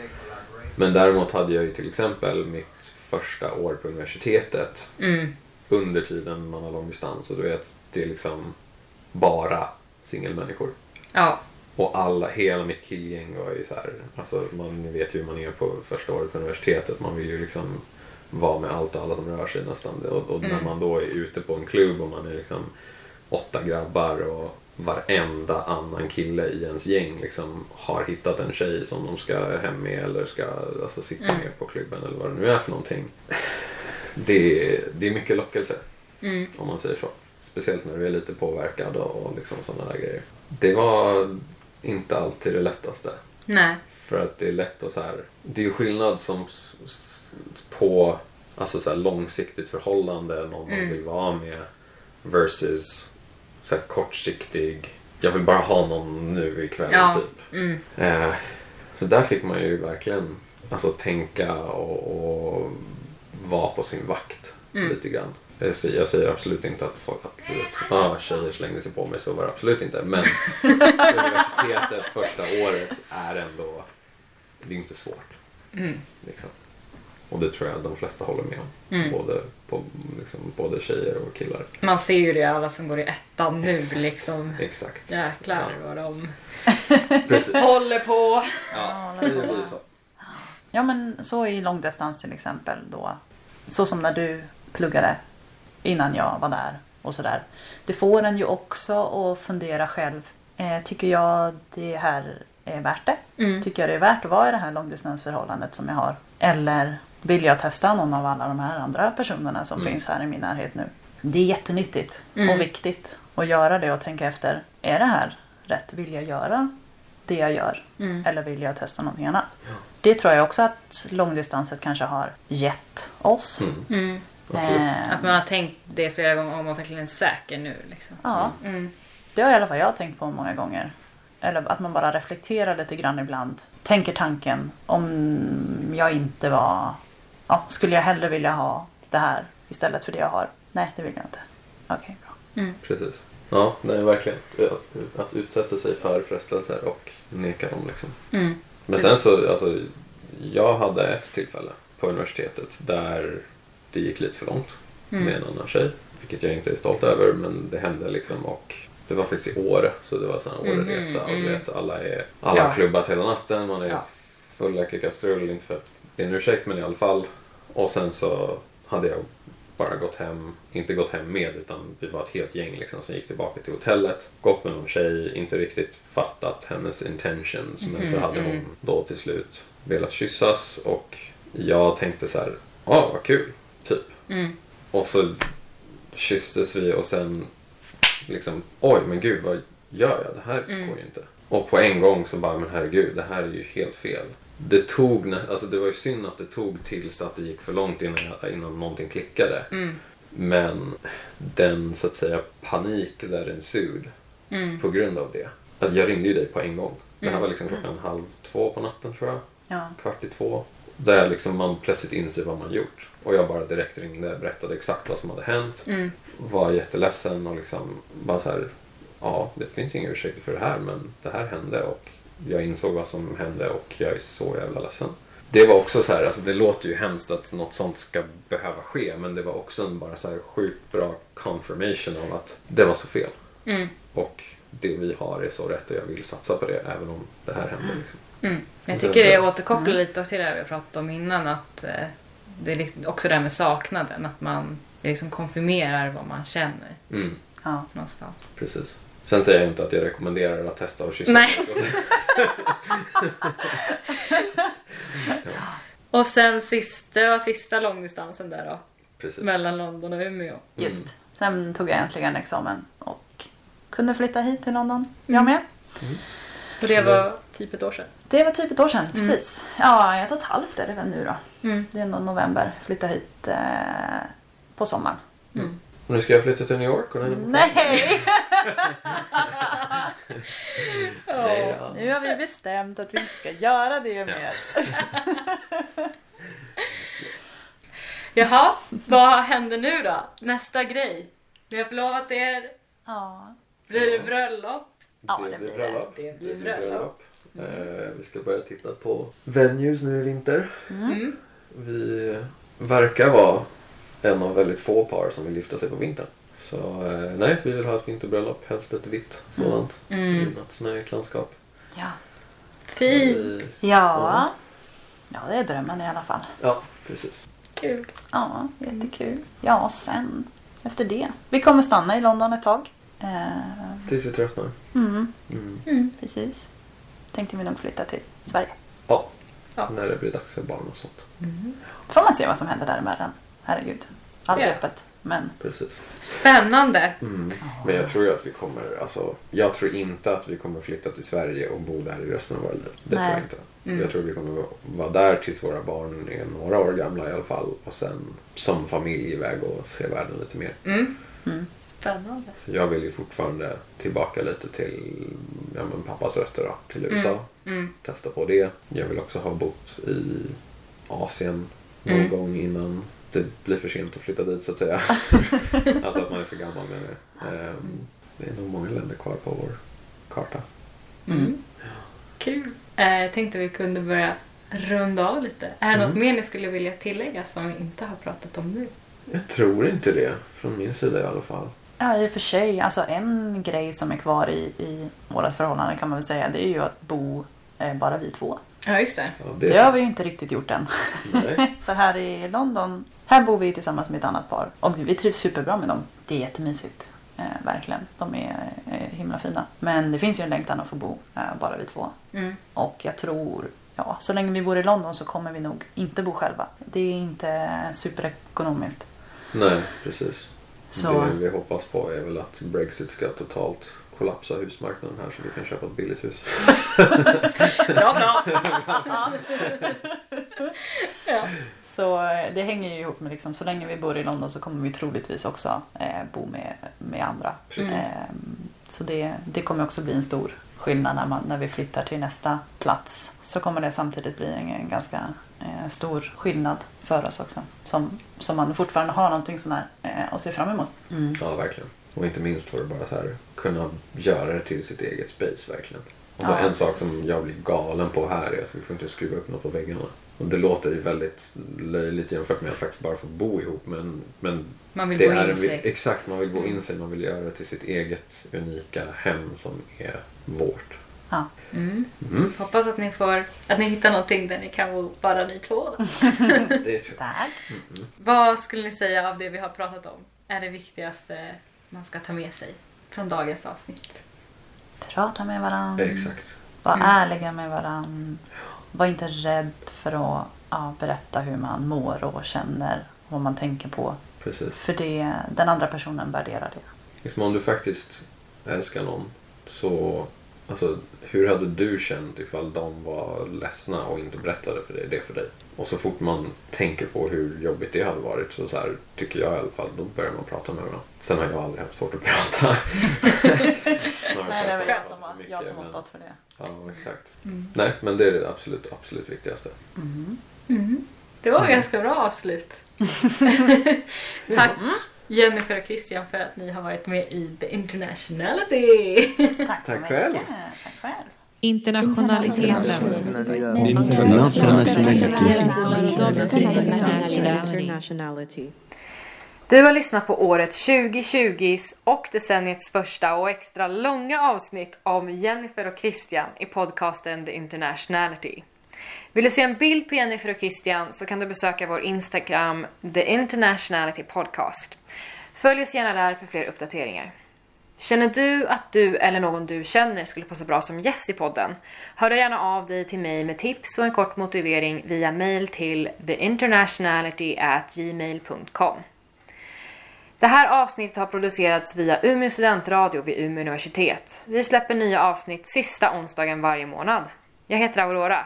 Men däremot hade jag ju till exempel mitt första år på universitetet Mm. under tiden man har långdistans. Och du vet, det är liksom bara singelmänniskor. Ja. Och alla, hela mitt killgäng var ju så här, alltså man vet ju hur man är på första året på universitetet. Man vill ju liksom vara med allt och alla som rör sig nästan. Och, och när Mm. man då är ute på en klubb och man är liksom åtta grabbar och varenda annan kille i ens gäng liksom har hittat en tjej som de ska hem med eller ska alltså, sitta Mm. med på klubben eller vad det nu är för någonting. Det, det är mycket lockelse Mm. om man säger så. Speciellt när du är lite påverkad och, och liksom sådana där grejer. Det var inte alltid det lättaste. Nej. För att det är lätt att så här. Det är ju skillnad som på alltså så här långsiktigt förhållande, någon man Mm. vill vara med versus så här kortsiktig. Jag vill bara ha någon nu ikväll Ja. typ. Mm. Eh, så där fick man ju verkligen alltså, tänka och, och vara på sin vakt Mm. lite grann. Jag säger, absolut inte att folk att vet, ah, tjejer slängde sig på mig, så var det absolut inte. Men universitetet första året är ändå, det är inte svårt. Mm. Liksom. Och det tror jag de flesta håller med om. Mm. Både, på, liksom, både tjejer och killar. Man ser ju det alla som går i ettan nu liksom. Exakt. Jäklar vad de håller på. Ja, det blir så. Ja men så i långdistans till exempel då. Så som när du pluggade innan jag var där och sådär. Det får en ju också att fundera själv. Eh, tycker jag det här är värt det? Mm. Tycker jag det är värt att vara i det här långdistansförhållandet som jag har? Eller vill jag testa någon av alla de här andra personerna som Mm. finns här i min närhet nu? Det är jättenyttigt Mm. och viktigt att göra det och tänka efter. Är det här rätt? Vill jag göra det jag gör? Mm. Eller vill jag testa någonting annat? Det tror jag också att långdistanset kanske har gett oss. Mm, Mm. Eh, Att man har tänkt det flera gånger om man verkligen är säker nu. Liksom. Ja, Mm. det har i alla fall jag tänkt på många gånger. Eller att man bara reflekterar lite grann ibland. Tänker tanken om jag inte var... Ja, skulle jag hellre vilja ha det här istället för det jag har? Nej, det vill jag inte. Okej, bra. Precis. Ja, nej verkligen. Att, att utsätta sig för frestelser och neka dem liksom. Mm. Men sen så, alltså, jag hade ett tillfälle på universitetet där det gick lite för långt Mm. med en annan tjej. Vilket jag inte är stolt över, men det hände liksom och det var faktiskt i Åre, så det var sån här Åreresa och du mm. vet, alla, är, alla har Ja. klubbat hela natten, man är Ja. full i kastrull, inte för att en ursäkt men i alla fall. Och sen så hade jag bara gått hem, inte gått hem med utan vi var ett helt gäng liksom som gick tillbaka till hotellet. Gått med någon tjej, inte riktigt fattat hennes intentions men så Mhm, hade hon mm. då till slut velat kyssas och jag tänkte så här, ja vad kul, typ. Mm. Och så kysstes vi och sen liksom, oj men gud vad gör jag? Det här Mm. går ju inte. Och på en gång så bara, men herregud, det här är ju helt fel. Det tog, alltså det var ju synd att det tog tills att det gick för långt innan, jag, innan någonting klickade. Mm. Men den så att säga panik där ensued Mm. på grund av det. Alltså jag ringde ju dig på en gång. Det här Mm. var liksom klockan halv två på natten tror jag. Ja. Kvart i två. Där liksom man plötsligt inser vad man gjort. Och jag bara direkt ringde, berättade exakt vad som hade hänt. Mm. Var jätteledsen och liksom bara så här. Ja, det finns inga ursäkter för det här men det här hände och jag insåg vad som hände och jag är så jävla ledsen. Det var också så här, alltså det låter ju hemskt att något sånt ska behöva ske men det var också en bara så här sjukt bra confirmation av att det var så fel. Mm. Och det vi har är så rätt och jag vill satsa på det även om det här hände. Liksom. Mm. Jag tycker det återkopplar lite till det vi pratat om innan. Att eh, det är liksom också det här med saknaden. Att man liksom konfirmerar vad man känner Mm, Ja. någonstans. precis. Sen säger jag inte att jag rekommenderar att testa och kyssa. Nej. Och sen sista, det var sista långdistansen där då. Precis. Mellan London och Umeå. Just. Sen tog jag äntligen examen och kunde flytta hit till London. Jag med. Och det var typ ett år sedan. Det var typ ett år sedan, Mm. precis. Ja, ett och ett halvt är det väl nu då. Mm. Det är nog november. Flytta hit eh, på sommaren. Mm. Nu ska jag flytta till New York och Nej! Då. Nu har vi bestämt att vi inte ska göra det mer. Jaha, vad händer nu då? Nästa grej. Vi har förlovat er. Ja. Blir det bröllop? Ja, det blir bröllop. det. Blir bröllop. Eh, vi ska börja titta på venues nu i vinter. Mm. Vi verkar vara en av väldigt få par som vill gifta sig på vintern. Så eh, nej, vi vill ha ett vinterbröllop. Helst ett vitt sådant. Mm. I något snöigt landskap. Ja. Fint. Vi- Ja. Ja, det är drömmen i alla fall. Ja, precis. Kul. Ja, jättekul. Ja, sen efter det. Vi kommer stanna i London ett tag. Eh, Tills vi tröttnar. mm, Mm. precis. Tänkte vi nog flytta till Sverige. Ja. Ja. när det blir dags för barn och sånt. Får man se vad som händer däremellan. Herregud. Allt är Ja. öppet. Men Precis. Spännande. Mm. Men jag tror ju att vi kommer, alltså, jag tror inte att vi kommer flytta till Sverige och bo där i resten av våra liv. Det Nej. tror jag inte. Mm. Jag tror vi kommer vara där tills våra barn är några år gamla i alla fall. Och sen som familj iväg och se världen lite mer. Mm. mm. Spännande. Jag vill ju fortfarande tillbaka lite till ja, men pappas rötter då, till USA. Mm. Testa på det. Jag vill också ha bott i Asien någon Mm. gång innan det blir för sent att flytta dit så att säga. alltså att man är för gammal menar jag. Ehm, Det är nog många länder kvar på vår karta. Mm. Kul. Eh, jag tänkte vi kunde börja runda av lite. Är det något Mm. mer ni skulle vilja tillägga som vi inte har pratat om nu? Jag tror inte det. Från min sida i alla fall. Ja, i och för sig. Alltså en grej som är kvar i, i vårt förhållande kan man väl säga. Det är ju att bo eh, bara vi två. Ja, just det. Ja, Det har vi ju inte riktigt gjort än. Nej. För här i London, här bor vi tillsammans med ett annat par. Och vi trivs superbra med dem. Det är jättemysigt. Eh, verkligen. De är eh, himla fina. Men det finns ju en längtan att få bo eh, bara vi två. Mm. Och jag tror, ja, så länge vi bor i London så kommer vi nog inte bo själva. Det är inte superekonomiskt. Nej, precis. Så- Det vi hoppas på är väl att Brexit ska totalt kollapsa husmarknaden här så vi kan köpa ett billigt hus. Bra, bra. ja. Så eh, det hänger ju ihop med liksom, så länge vi bor i London så kommer vi troligtvis också eh, bo med, med andra. Eh, så det, det kommer också bli en stor skillnad när, man, när vi flyttar till nästa plats. Så kommer det samtidigt bli en, en ganska eh, stor skillnad för oss också. Som, som man fortfarande har någonting sån här eh, att se fram emot. Ja, verkligen. Och inte minst för att bara så här, kunna göra det till sitt eget space verkligen. Och Ja, en sak precis. som jag blir galen på här är att vi får inte skruva upp något på väggarna. Och det låter ju väldigt löjligt jämfört med att faktiskt bara få bo ihop men, men Man vill det gå är in sig. exakt, man vill bo in sig, man vill göra det till sitt eget unika hem som är vårt. Ja. Mm. Mm. Hoppas att ni, får, att ni hittar någonting där ni kan bo bara ni två. Det tror jag. Där. Vad skulle ni säga av det vi har pratat om är det viktigaste man ska ta med sig från dagens avsnitt? Prata med varandra. Exakt. Var Mm. ärliga med varandra. Var inte rädd för att ja, berätta hur man mår och känner. Vad man tänker på. Precis. För det, den andra personen värderar det. Liksom om du faktiskt älskar någon så alltså, hur hade du känt ifall de var ledsna och inte berättade för dig, det för dig? Och så fort man tänker på hur jobbigt det hade varit så, så här, tycker jag i alla fall, då börjar man prata med varandra. Sen har jag aldrig haft svårt att prata. Nej, det är väl jag som, mycket, jag som har men- stått för det. Ja, exakt. Mm. Nej, men det är det absolut, absolut viktigaste. Mm. Det var ett ganska bra avslut. Tack Jennifer och Christian för att ni har varit med i The Internationality. Tack så Tack mycket. själv. Tack själv. Internationaliteten. Internationality. Du har lyssnat på året 2020s och decenniets första och extra långa avsnitt om Jennifer och Christian i podcasten The Internationality. Vill du se en bild på Jennifer och Christian så kan du besöka vår Instagram The Internationality Podcast. Följ oss gärna där för fler uppdateringar. Känner du att du eller någon du känner skulle passa bra som gäst i podden? Hör då gärna av dig till mig med tips och en kort motivering via mail till theinternationality@gmail.com. Det här avsnittet har producerats via Umeå studentradio vid Umeå universitet. Vi släpper nya avsnitt sista onsdagen varje månad. Jag heter Aurora.